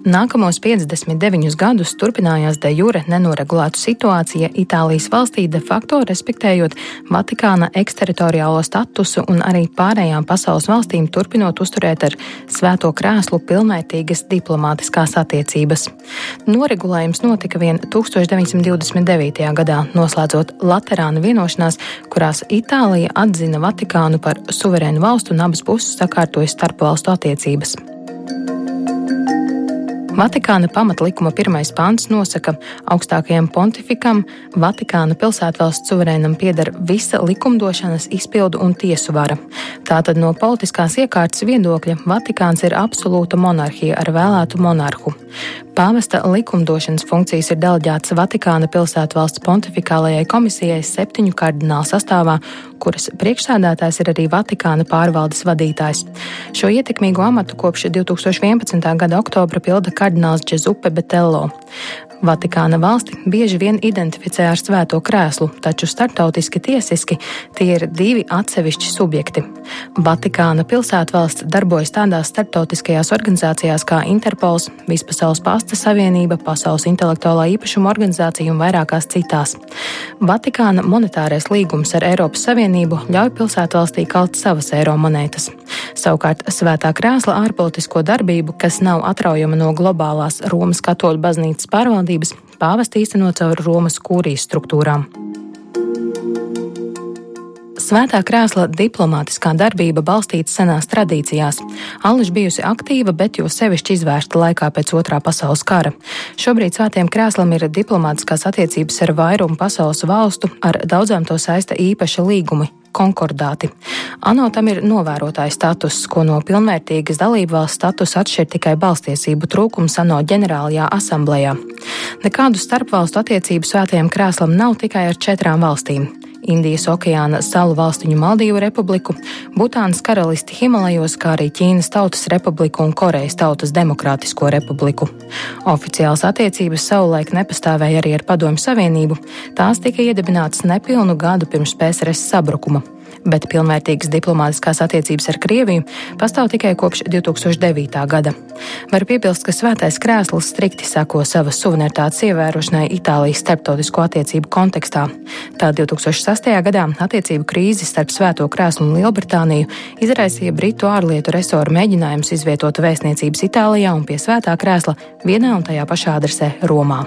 Nākamos 59 gadus turpinājās de jure nenoregulēta situācija Itālijas valstī, de facto respektējot Vatikāna eksteritoriālo statusu un arī pārējām pasaules valstīm turpinot uzturēt ar svēto krēslu pilnvērtīgas diplomātiskās attiecības. Noregulējums notika vien 1929. gadā, noslēdzot Laterāna vienošanās, kurās Itālija atzina Vatikānu par suverēnu valstu un abas puses sakārtoja starpvalstu attiecības. Vatikāna pamatlikuma pirmais pants nosaka, augstākajam pontifikam Vatikāna pilsētvalsts suverēnam pieder visa likumdošanas, izpildu un tiesu vara. Tātad no politiskās iekārtas viedokļa Vatikāns ir absolūta monarhija ar vēlētu monarhu. Pāvesta likumdošanas funkcijas ir deleģētas Vatikāna pilsētvalsts pontifikālajai komisijai septiņu kardinālu sastāvā, kuras priekšsēdētājs ir arī Vatikāna pārvaldes vadītājs. Šo ietekmīgo amatu kopš 2011. gada oktobra pilda kardināls Džezupe Betello. Vatikāna valsti bieži vien identificē ar svēto krēslu, taču startautiski tiesiski tie ir divi atsevišķi subjekti. Vatikāna pilsētvalsts darbojas tādās starptautiskajās organizācijās kā Interpols, Vispasaules pasta savienība, Pasaules intelektuālā īpašuma organizācija un vairākās citās. Vatikāna monetārais līgums ar Eiropas Savienību ļauj pilsētvalstī kalt savas eiro monētas. Savukārt svētā krēsla ārpolitisko darbību, kas nav atraujama no globālās Romas katoļu baznīcas pārvaldības, pāvesta īstenot caur Romas kūrijas struktūrām. Svētā krēsla diplomātiskā darbība balstīta senās tradīcijās. Ališ bijusi aktīva, bet jo sevišķi izvērsta laikā pēc otrā pasaules kara. Šobrīd svētiem krēslam ir diplomātiskās attiecības ar vairumu pasaules valstu, ar daudzām to saista īpaša līgumi konkordāti. ANO tam ir novērotāja status, ko no pilnvērtīgas dalībvalsts status atšķir tikai balstiesību trūkums ANO ģenerālajā asamblējā. Nekādu starpvalstu attiecību svētajam krēslam nav tikai ar četrām valstīm. Indijas okeāna salu valstiņu Maldīvu republiku, Butānas karalisti Himalajos, kā arī Ķīnas Tautas republiku un Korejas Tautas Demokrātisko republiku. Oficiāls attiecības savulaik nepastāvēja arī ar Padomju Savienību, tās tika iedibinātas nepilnu gadu pirms PSRS sabrukuma bet pilnvērtīgas diplomātiskās attiecības ar Krieviju pastāv tikai kopš 2009. gada. Var piebilst, ka Svētais krēsls strikti sako savas suverenitātes ievērošanai Itālijas starptautisko attiecību kontekstā. Tā 2006. gadā attiecību krīzi starp Svēto krēslu un Lielbritāniju izraisīja Britu ārlietu resoru mēģinājums izvietot vēstniecības Itālijā un pie Svētā krēsla vienā un tajā pašā adresē Romā.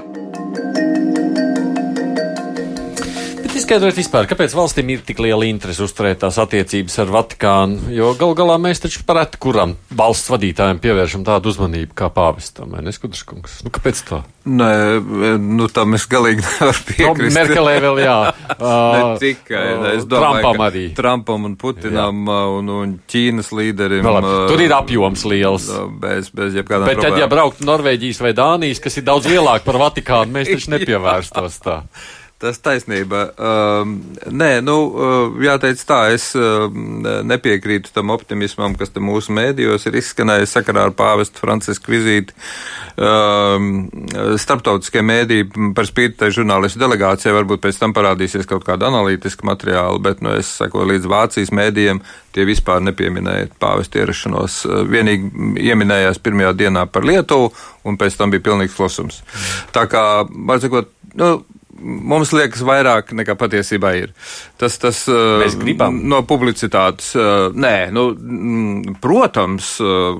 Izskaidrojiet vispār, kāpēc valstīm ir tik liela interese uzturēt tās attiecības ar Vatikānu, jo gal galā mēs taču pareti kuram valsts vadītājiem pievēršam tādu uzmanību kā pāvestam, vai neskudrškungs? Nu, kāpēc tā? Nē, nu tam es galīgi nevaru No, piekrist. Merkelē vēl jā. [LAUGHS] Ne Uh, tikai, es domāju, Trumpam arī. Trumpam un Putinam uh, un, un Ķīnas līderim. Vēl uh, Tur ir apjoms liels. Bez, bez jebkādām Bet tad, ja brauktu Norvēģijas vai Dānijas, kas ir daudz lielāka par Vatikānu, mēs taču [LAUGHS] nepievērstos tā. Tas taisnība. Um, nē, nu, uh, jāteic tā, es um, nepiekrītu tam optimismam, kas te mūsu mēdījos ir izskanējis sakarā ar pāvestu Francisku vizīti. Um, starptautiskie mēdīji par spīti tai žurnālistu delegācijai varbūt pēc tam parādīsies kaut kāda analītiska materiāla, bet, nu, es sakoju līdz Vācijas mēdījiem, tie vispār nepieminēja pāvestu ierašanos. Uh, Vienīgi ieminējās pirmajā dienā par Lietuvu, un pēc tam bija pilnīgs klusums. Tā kā, var sakot, nu, mums liekas vairāk nekā patiesībā ir. Tas, tas Mēs gribam. no publicitātes. uh, Nē, nu, mm, protams, uh,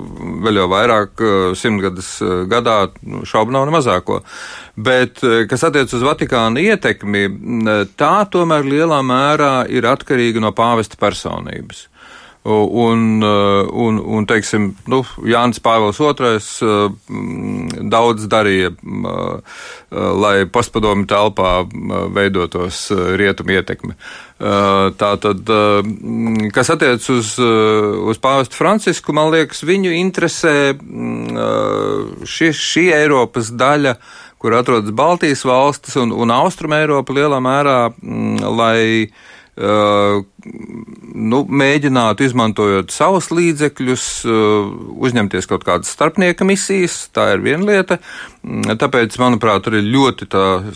vēl jau vairāk uh, simtgadus uh, gadā nu, šaubu nav ne mazāko. Bet, uh, kas attiec uz Vatikāna ietekmi, mm, tā tomēr lielā mērā ir atkarīga no pāvesta personības. Un, un, un teiksim, nu, Jānis Pāvils II daudz darīja, lai postpadomi telpā veidotos rietumu ietekme. Tātad, kas attiec uz, uz pāvestu Francisku, man liekas, viņu interesē šī, šī Eiropas daļa, kur atrodas Baltijas valstis un, un Austrum Eiropa lielā mērā, lai uh, nu, mēģinātu, izmantojot savus līdzekļus, uzņemties kaut kādas starpnieka misijas. Tā ir viena lieta. Tāpēc, manuprāt, arī ļoti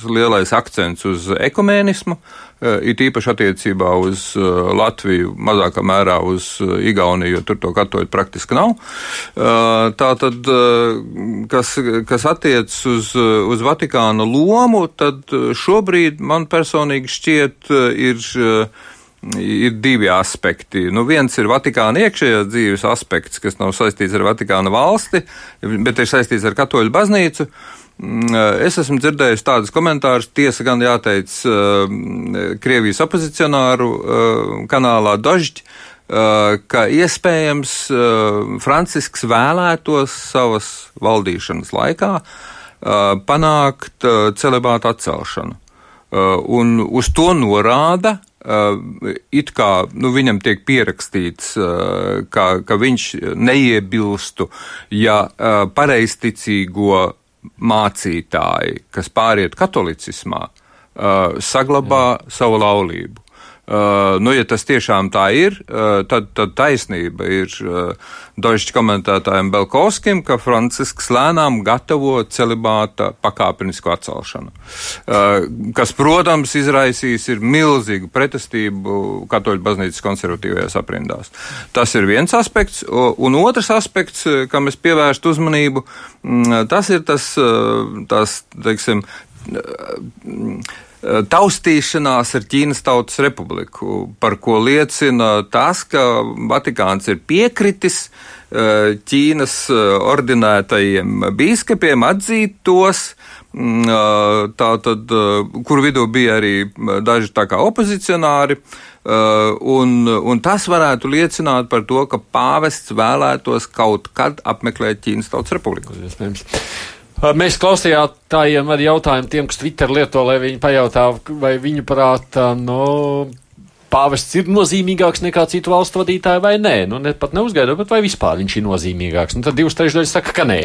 lielais akcents uz ekumēnismu, uh, it īpaši attiecībā uz uh, Latviju, mazākā mērā uz Igauniju, jo tur to katoļu praktiski nav. Tā tad, kas, kas attiec uz, uz Vatikāna lomu, tad šobrīd man personīgi šķiet ir ir divi aspekti. Nu, viens ir Vatikāna iekšējās dzīves aspekts, kas nav saistīts ar Vatikāna valsti, bet ir saistīts ar Katoļu baznīcu. Mm, es esmu dzirdējis tādus komentārus, tiesa gan jāteic uh, Krievijas opozicionāru uh, kanālā Dožģi, uh, ka iespējams Francisks vēlētos savas valdīšanas laikā panākt celibātu atcelšanu. Un uz to norāda it kā nu, viņam tiek pierakstīts, ka, ka viņš neiebilstu, ja pareizticīgo mācītāji, kas pāriet katolicismā, saglabā Jā. savu laulību. Nu, ja tas tiešām tā ir, tad, tad taisnība ir Deutsche komentētājiem Belkovskim, ka Francisks lēnām gatavo celibāta pakāpenisku atcelšanu, kas, protams, izraisīs ir milzīgu pretestību katoļu baznīcas konservatīvajās aprindās. Tas ir viens aspekts, un otrs aspekts, kam es pievērstu uzmanību, mm, tas ir tas, tas teiksim, taustīšanās ar Ķīnas Tautas Republiku, par ko liecina tas, ka Vatikāns ir piekritis Ķīnas ordinētajiem bīskapiem atzīt tos, tātad, kur vidū bija arī daži tā kā opozicionāri, un, un tas varētu liecināt par to, ka pāvests vēlētos kaut kad apmeklēt Ķīnas Tautas Republiku. Iespējams. Mēs klausījām arī jautājumu tiem, kas Twitter lieto, lai viņi pajautā, vai viņu prātā, no. Pāvests ir nozīmīgāks nekā citu valstu vadītāji vai nē? Nu, ne, pat neuzgaidot, bet vai vispār viņš ir nozīmīgāks? Nu, tad divas trešdaļas saka, ka nē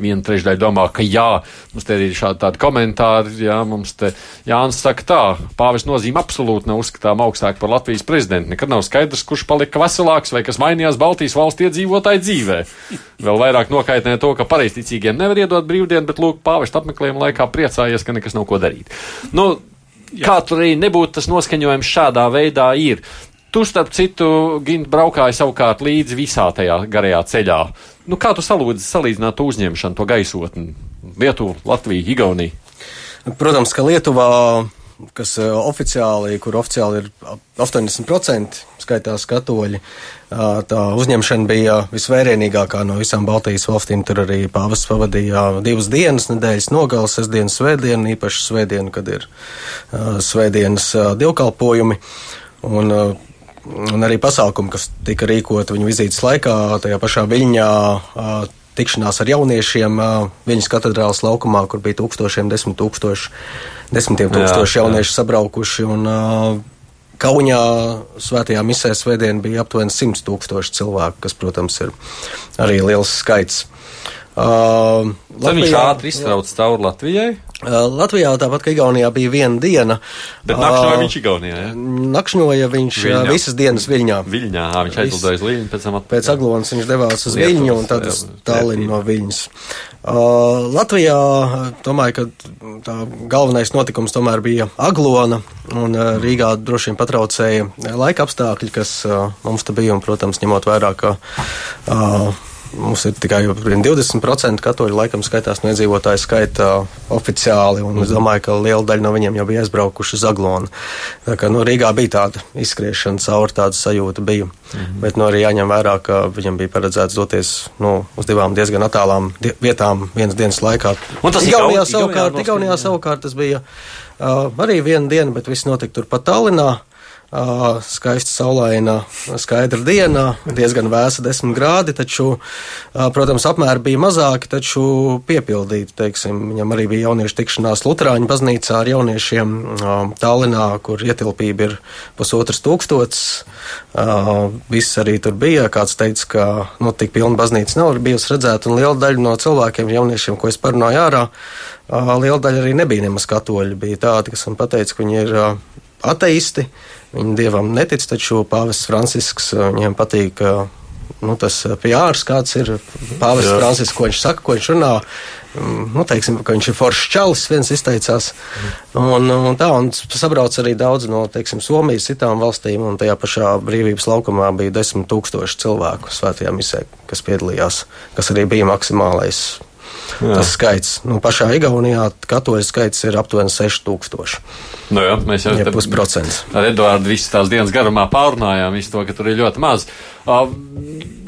viena trešdaļa domā, ka jā, mums te ir šādi tādi komentāri, jā, mums te Jānis saka tā, pāvis nozīme absolūti nav uzskatām augstāk par Latvijas prezidentu. Nekad nav skaidrs, kurš palika veselāks vai kas mainījās Baltijas valsts iedzīvotāju dzīvē. Vēl vairāk nokaitnē to, ka pareizticīgiem nevar iedot brīvdienu, bet lūk, pāvis apmeklējuma laikā priecājies, ka nekas nav ko darīt. Nu, Jā. Kā tur arī nebūtu tas noskaņojums šādā veidā ir. Tu, starp citu, Gint, braukāji savukārt līdzi visā tajā garajā ceļā. Nu, kā tu salūdzi, salīdzināt uzņemšanu, to gaisotni? Lietuva, Latvija, Igaunija. Protams, ka Lietuvā, kas eh, oficiāli, kur oficiāli ir 80% skaitās katoļi, tā uzņemšana bija visvērienīgākā no visām Baltijas valstīm. Tur arī pāvests pavadīja divas dienas, nedēļas nogalas, sestdienas, svētdienu, īpaši svētdienu, kad ir svētdienas dievkalpojumi. Un, un arī pasākumi, kas tika rīkoti viņa vizītes laikā, tajā pašā Viļņā. Tikšanās ar jauniešiem viņas katedrālas laukumā, kur bija tūkstošiem, desmit tūkstoši, desmitiem tūkstoši jā, jaunieši jā. sabraukuši. Un, Kaunijā svētajā misē svētdien bija aptuveni 100 tūkstoši cilvēku, kas, protams, ir arī liels skaits. Uh, Latvijā, viņš ātri iztrauc cauri Latvijai. Uh, Latvijā tāpat kā Igaunijā bija viena diena. Bet nakšņoja uh, viņš Igaunijā. Ja? Nakšņoja viņš uh, Viļņā. visas dienas Viļņā. Viļņā, ā, viņš aizlidoja uz Viļņu, pēc tam atpakaļ. Pēc Aglonas viņš devās uz Lietuvas, Viļņu un tad uz Tallinu no Viļņas. Uh, Latvijā domāju, ka tā galvenais notikums tomēr bija Aglona un uh, Rīgā droši vien patraucēja laika apstākļi, kas uh, mums te bija un, protams, ņemot vērā, ka uh, Mums ir tikai 20% katoļu laikam skaitās no iedzīvotāju skaita oficiāli, un es domāju, ka liela daļa no viņiem jau bija aizbraukuši uz Aglonu. Tā kā nu, Rīgā bija tāda izskriešana cauri, tāda sajūta bija. Mhm. Bet nu, arī jāņem vērā, ka viņam bija paredzēts doties nu, uz divām diezgan attālām die vietām vienas dienas laikā. Un tas Igaunijā savukārt, Igaunijā savukārt tas bija uh, arī viena diena, bet viss notika turpat Tallinā. Skaista saulaina, skaidra diena, diezgan vēsa, 10 grādi, taču, protams, apmēri bija mazāki, taču piepildīti. Teiksim, viņam arī bija jauniešu tikšanās Lutāņu baznīcā ar jauniešiem Tallinā, kur ietilpība ir pusotras tūkstots. Viss arī tur bija. Kāds teica, ka nu, tik pilna baznīca nav bijusi redzēta, un liela daļa no cilvēkiem, jauniešiem, ko es parunāju ārā, liela daļa arī nebija nemaz katoļi. Bija tādi, kas man teica, ka viņi ir ateisti, viņi dievam netic, taču pāvests Francisks viņiem patīk. Nu, tas pjārs, kāds ir pāvests Francisks, ko viņš saka, ko viņš runā, nu, teiksim, viņš ir foršs čalis, viens izteicās. Un, un tā, un sabrauc arī daudz no, teiksim, Somijas, citām valstīm, un tajā pašā brīvības laukumā bija desmit tūkstoši cilvēku svētajā misē, kas piedalījās, kas arī bija maksimālais Jā. Tas skaits, nu, pašā Igaunijā katoļu skaits ir aptuveni 6000. Nu jā, mēs jau ja pusprocents. Ar Eduardu visas tās dienas garumā pārunājām visu to, ka tur ir ļoti maz.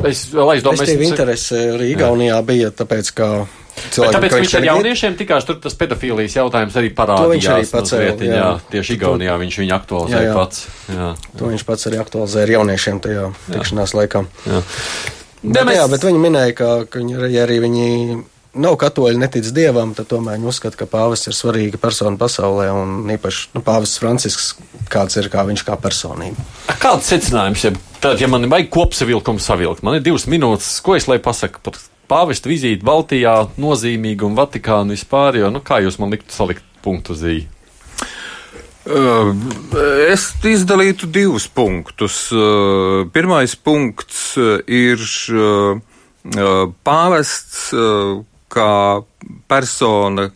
Es vēl aizdomājos. Es tev interese arī Igaunijā jā. bija, tāpēc, ka Cilvēki, tāpēc viņš ar jauniešiem tikās tur tas pedofīlijas jautājums arī parādījās. To viņš arī pats no vietiņā, jā. tieši Igaunijā viņš viņu aktualizēja jā, jā. pats. Jā. To viņš pats arī aktualizēja ar jauniešiem tajā tikšanās laikā. Jā. Bet, jā, bet viņi minēja, ka, ka viņi, arī viņi nav katoļi, netic dievam, tad tomēr viņi uzskata, ka pāvests ir svarīga persona pasaulē, un īpaši nu, pāvests Francisks, kāds ir kā viņš kā personība. Kāds secinājums, ja, tad, ja man vajag kopsavilkumu savilkt, man ir divas minūtes, ko es lai pasaku par pāvesta vizīti Baltijā, nozīmīgumu Vatikānu vispār, jo, nu, kā jūs man liktu salikt punktu zīmi? Es izdalītu divus punktus. Pirmais punkts ir pāvests kā persona,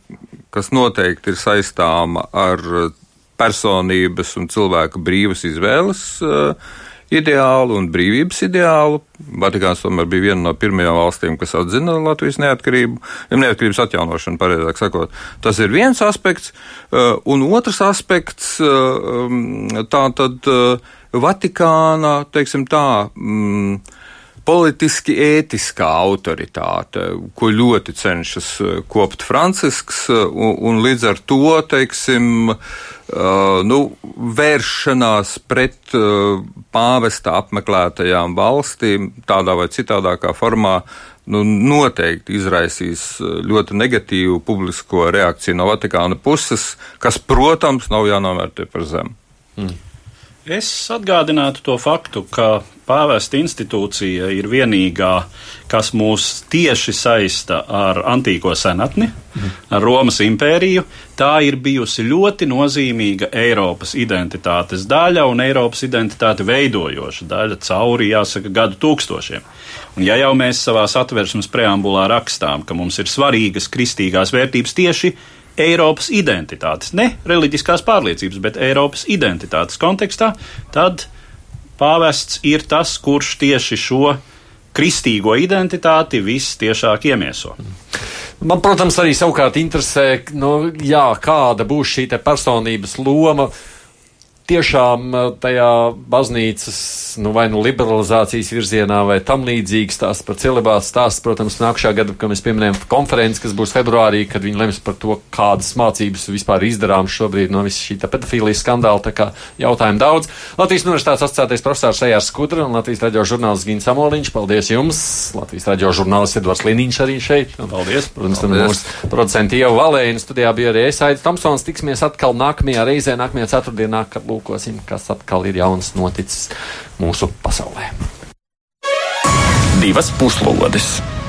kas noteikti ir saistāma ar personības un cilvēka brīvas izvēles uh, ideālu un brīvības ideālu. Vatikāns tomēr bija viena no pirmajām valstīm, kas atzina Latvijas neatkarību, neatkarības atjaunošanu, pareizāk sakot. Tas ir viens aspekts, uh, un otrs aspekts uh, um, tā tad Vatikāna, teiksim tā, um, politiski ētiskā autoritāte, ko ļoti cenšas eh, kopt Francisks, eh, un, un līdz ar to, teiksim, uh, nu, vēršanās pret pāvesta apmeklētajām valstīm tādā vai citādākā formā nu, noteikti izraisīs ļoti negatīvu publisko reakciju no Vatikāna puses, kas, protams, nav jānovērtē par zemu. Mm. Es atgādinātu to faktu, ka pāvesta institūcija ir vienīgā, kas mūs tieši saista ar antīko senatni, ar Romas impēriju. Tā ir bijusi ļoti nozīmīga Eiropas identitātes daļa un Eiropas identitāti veidojoša daļa cauri, jāsaka, gadu tūkstošiem. Un ja jau mēs savā satversmes preambulā rakstām, ka mums ir svarīgas kristīgās vērtības tieši Eiropas identitātes, ne reliģiskās pārliecības, bet Eiropas identitātes kontekstā, tad pāvests ir tas, kurš tieši šo kristīgo identitāti vistiešāk iemieso. Man, protams, arī savukārt interesē, nu, jā, kāda būs šī personības loma tiešām eh, tajā baznīcas, nu, vai nu liberalizācijas virzienā, vai tam līdzīgs tās par celibātu stāsts, protams, nākamā gada, kad mēs pieminējam konferenci, kas būs februārī, kad viņi lems par to, kādas mācības vispār izdarām šobrīd no visa šī pedofīlijas skandāla. Tā kā jautājumu daudz. Latvijas universitātes asociētais profesors Ejārs Skudra un Latvijas radio žurnālists Gins Amoliņš. Paldies jums! Latvijas radio žurnālists Edvards Liniņš arī šeit. Paldies! Protams, mūsu producenti jau Valēna studijā bija arī es, Aits Tomsons. Tiksimies atkal nākamajā reizē, nākamajā ceturtdienā, kad aplūkosim, kas atkal ir jauns noticis mūsu pasaulē. Divas puslodes!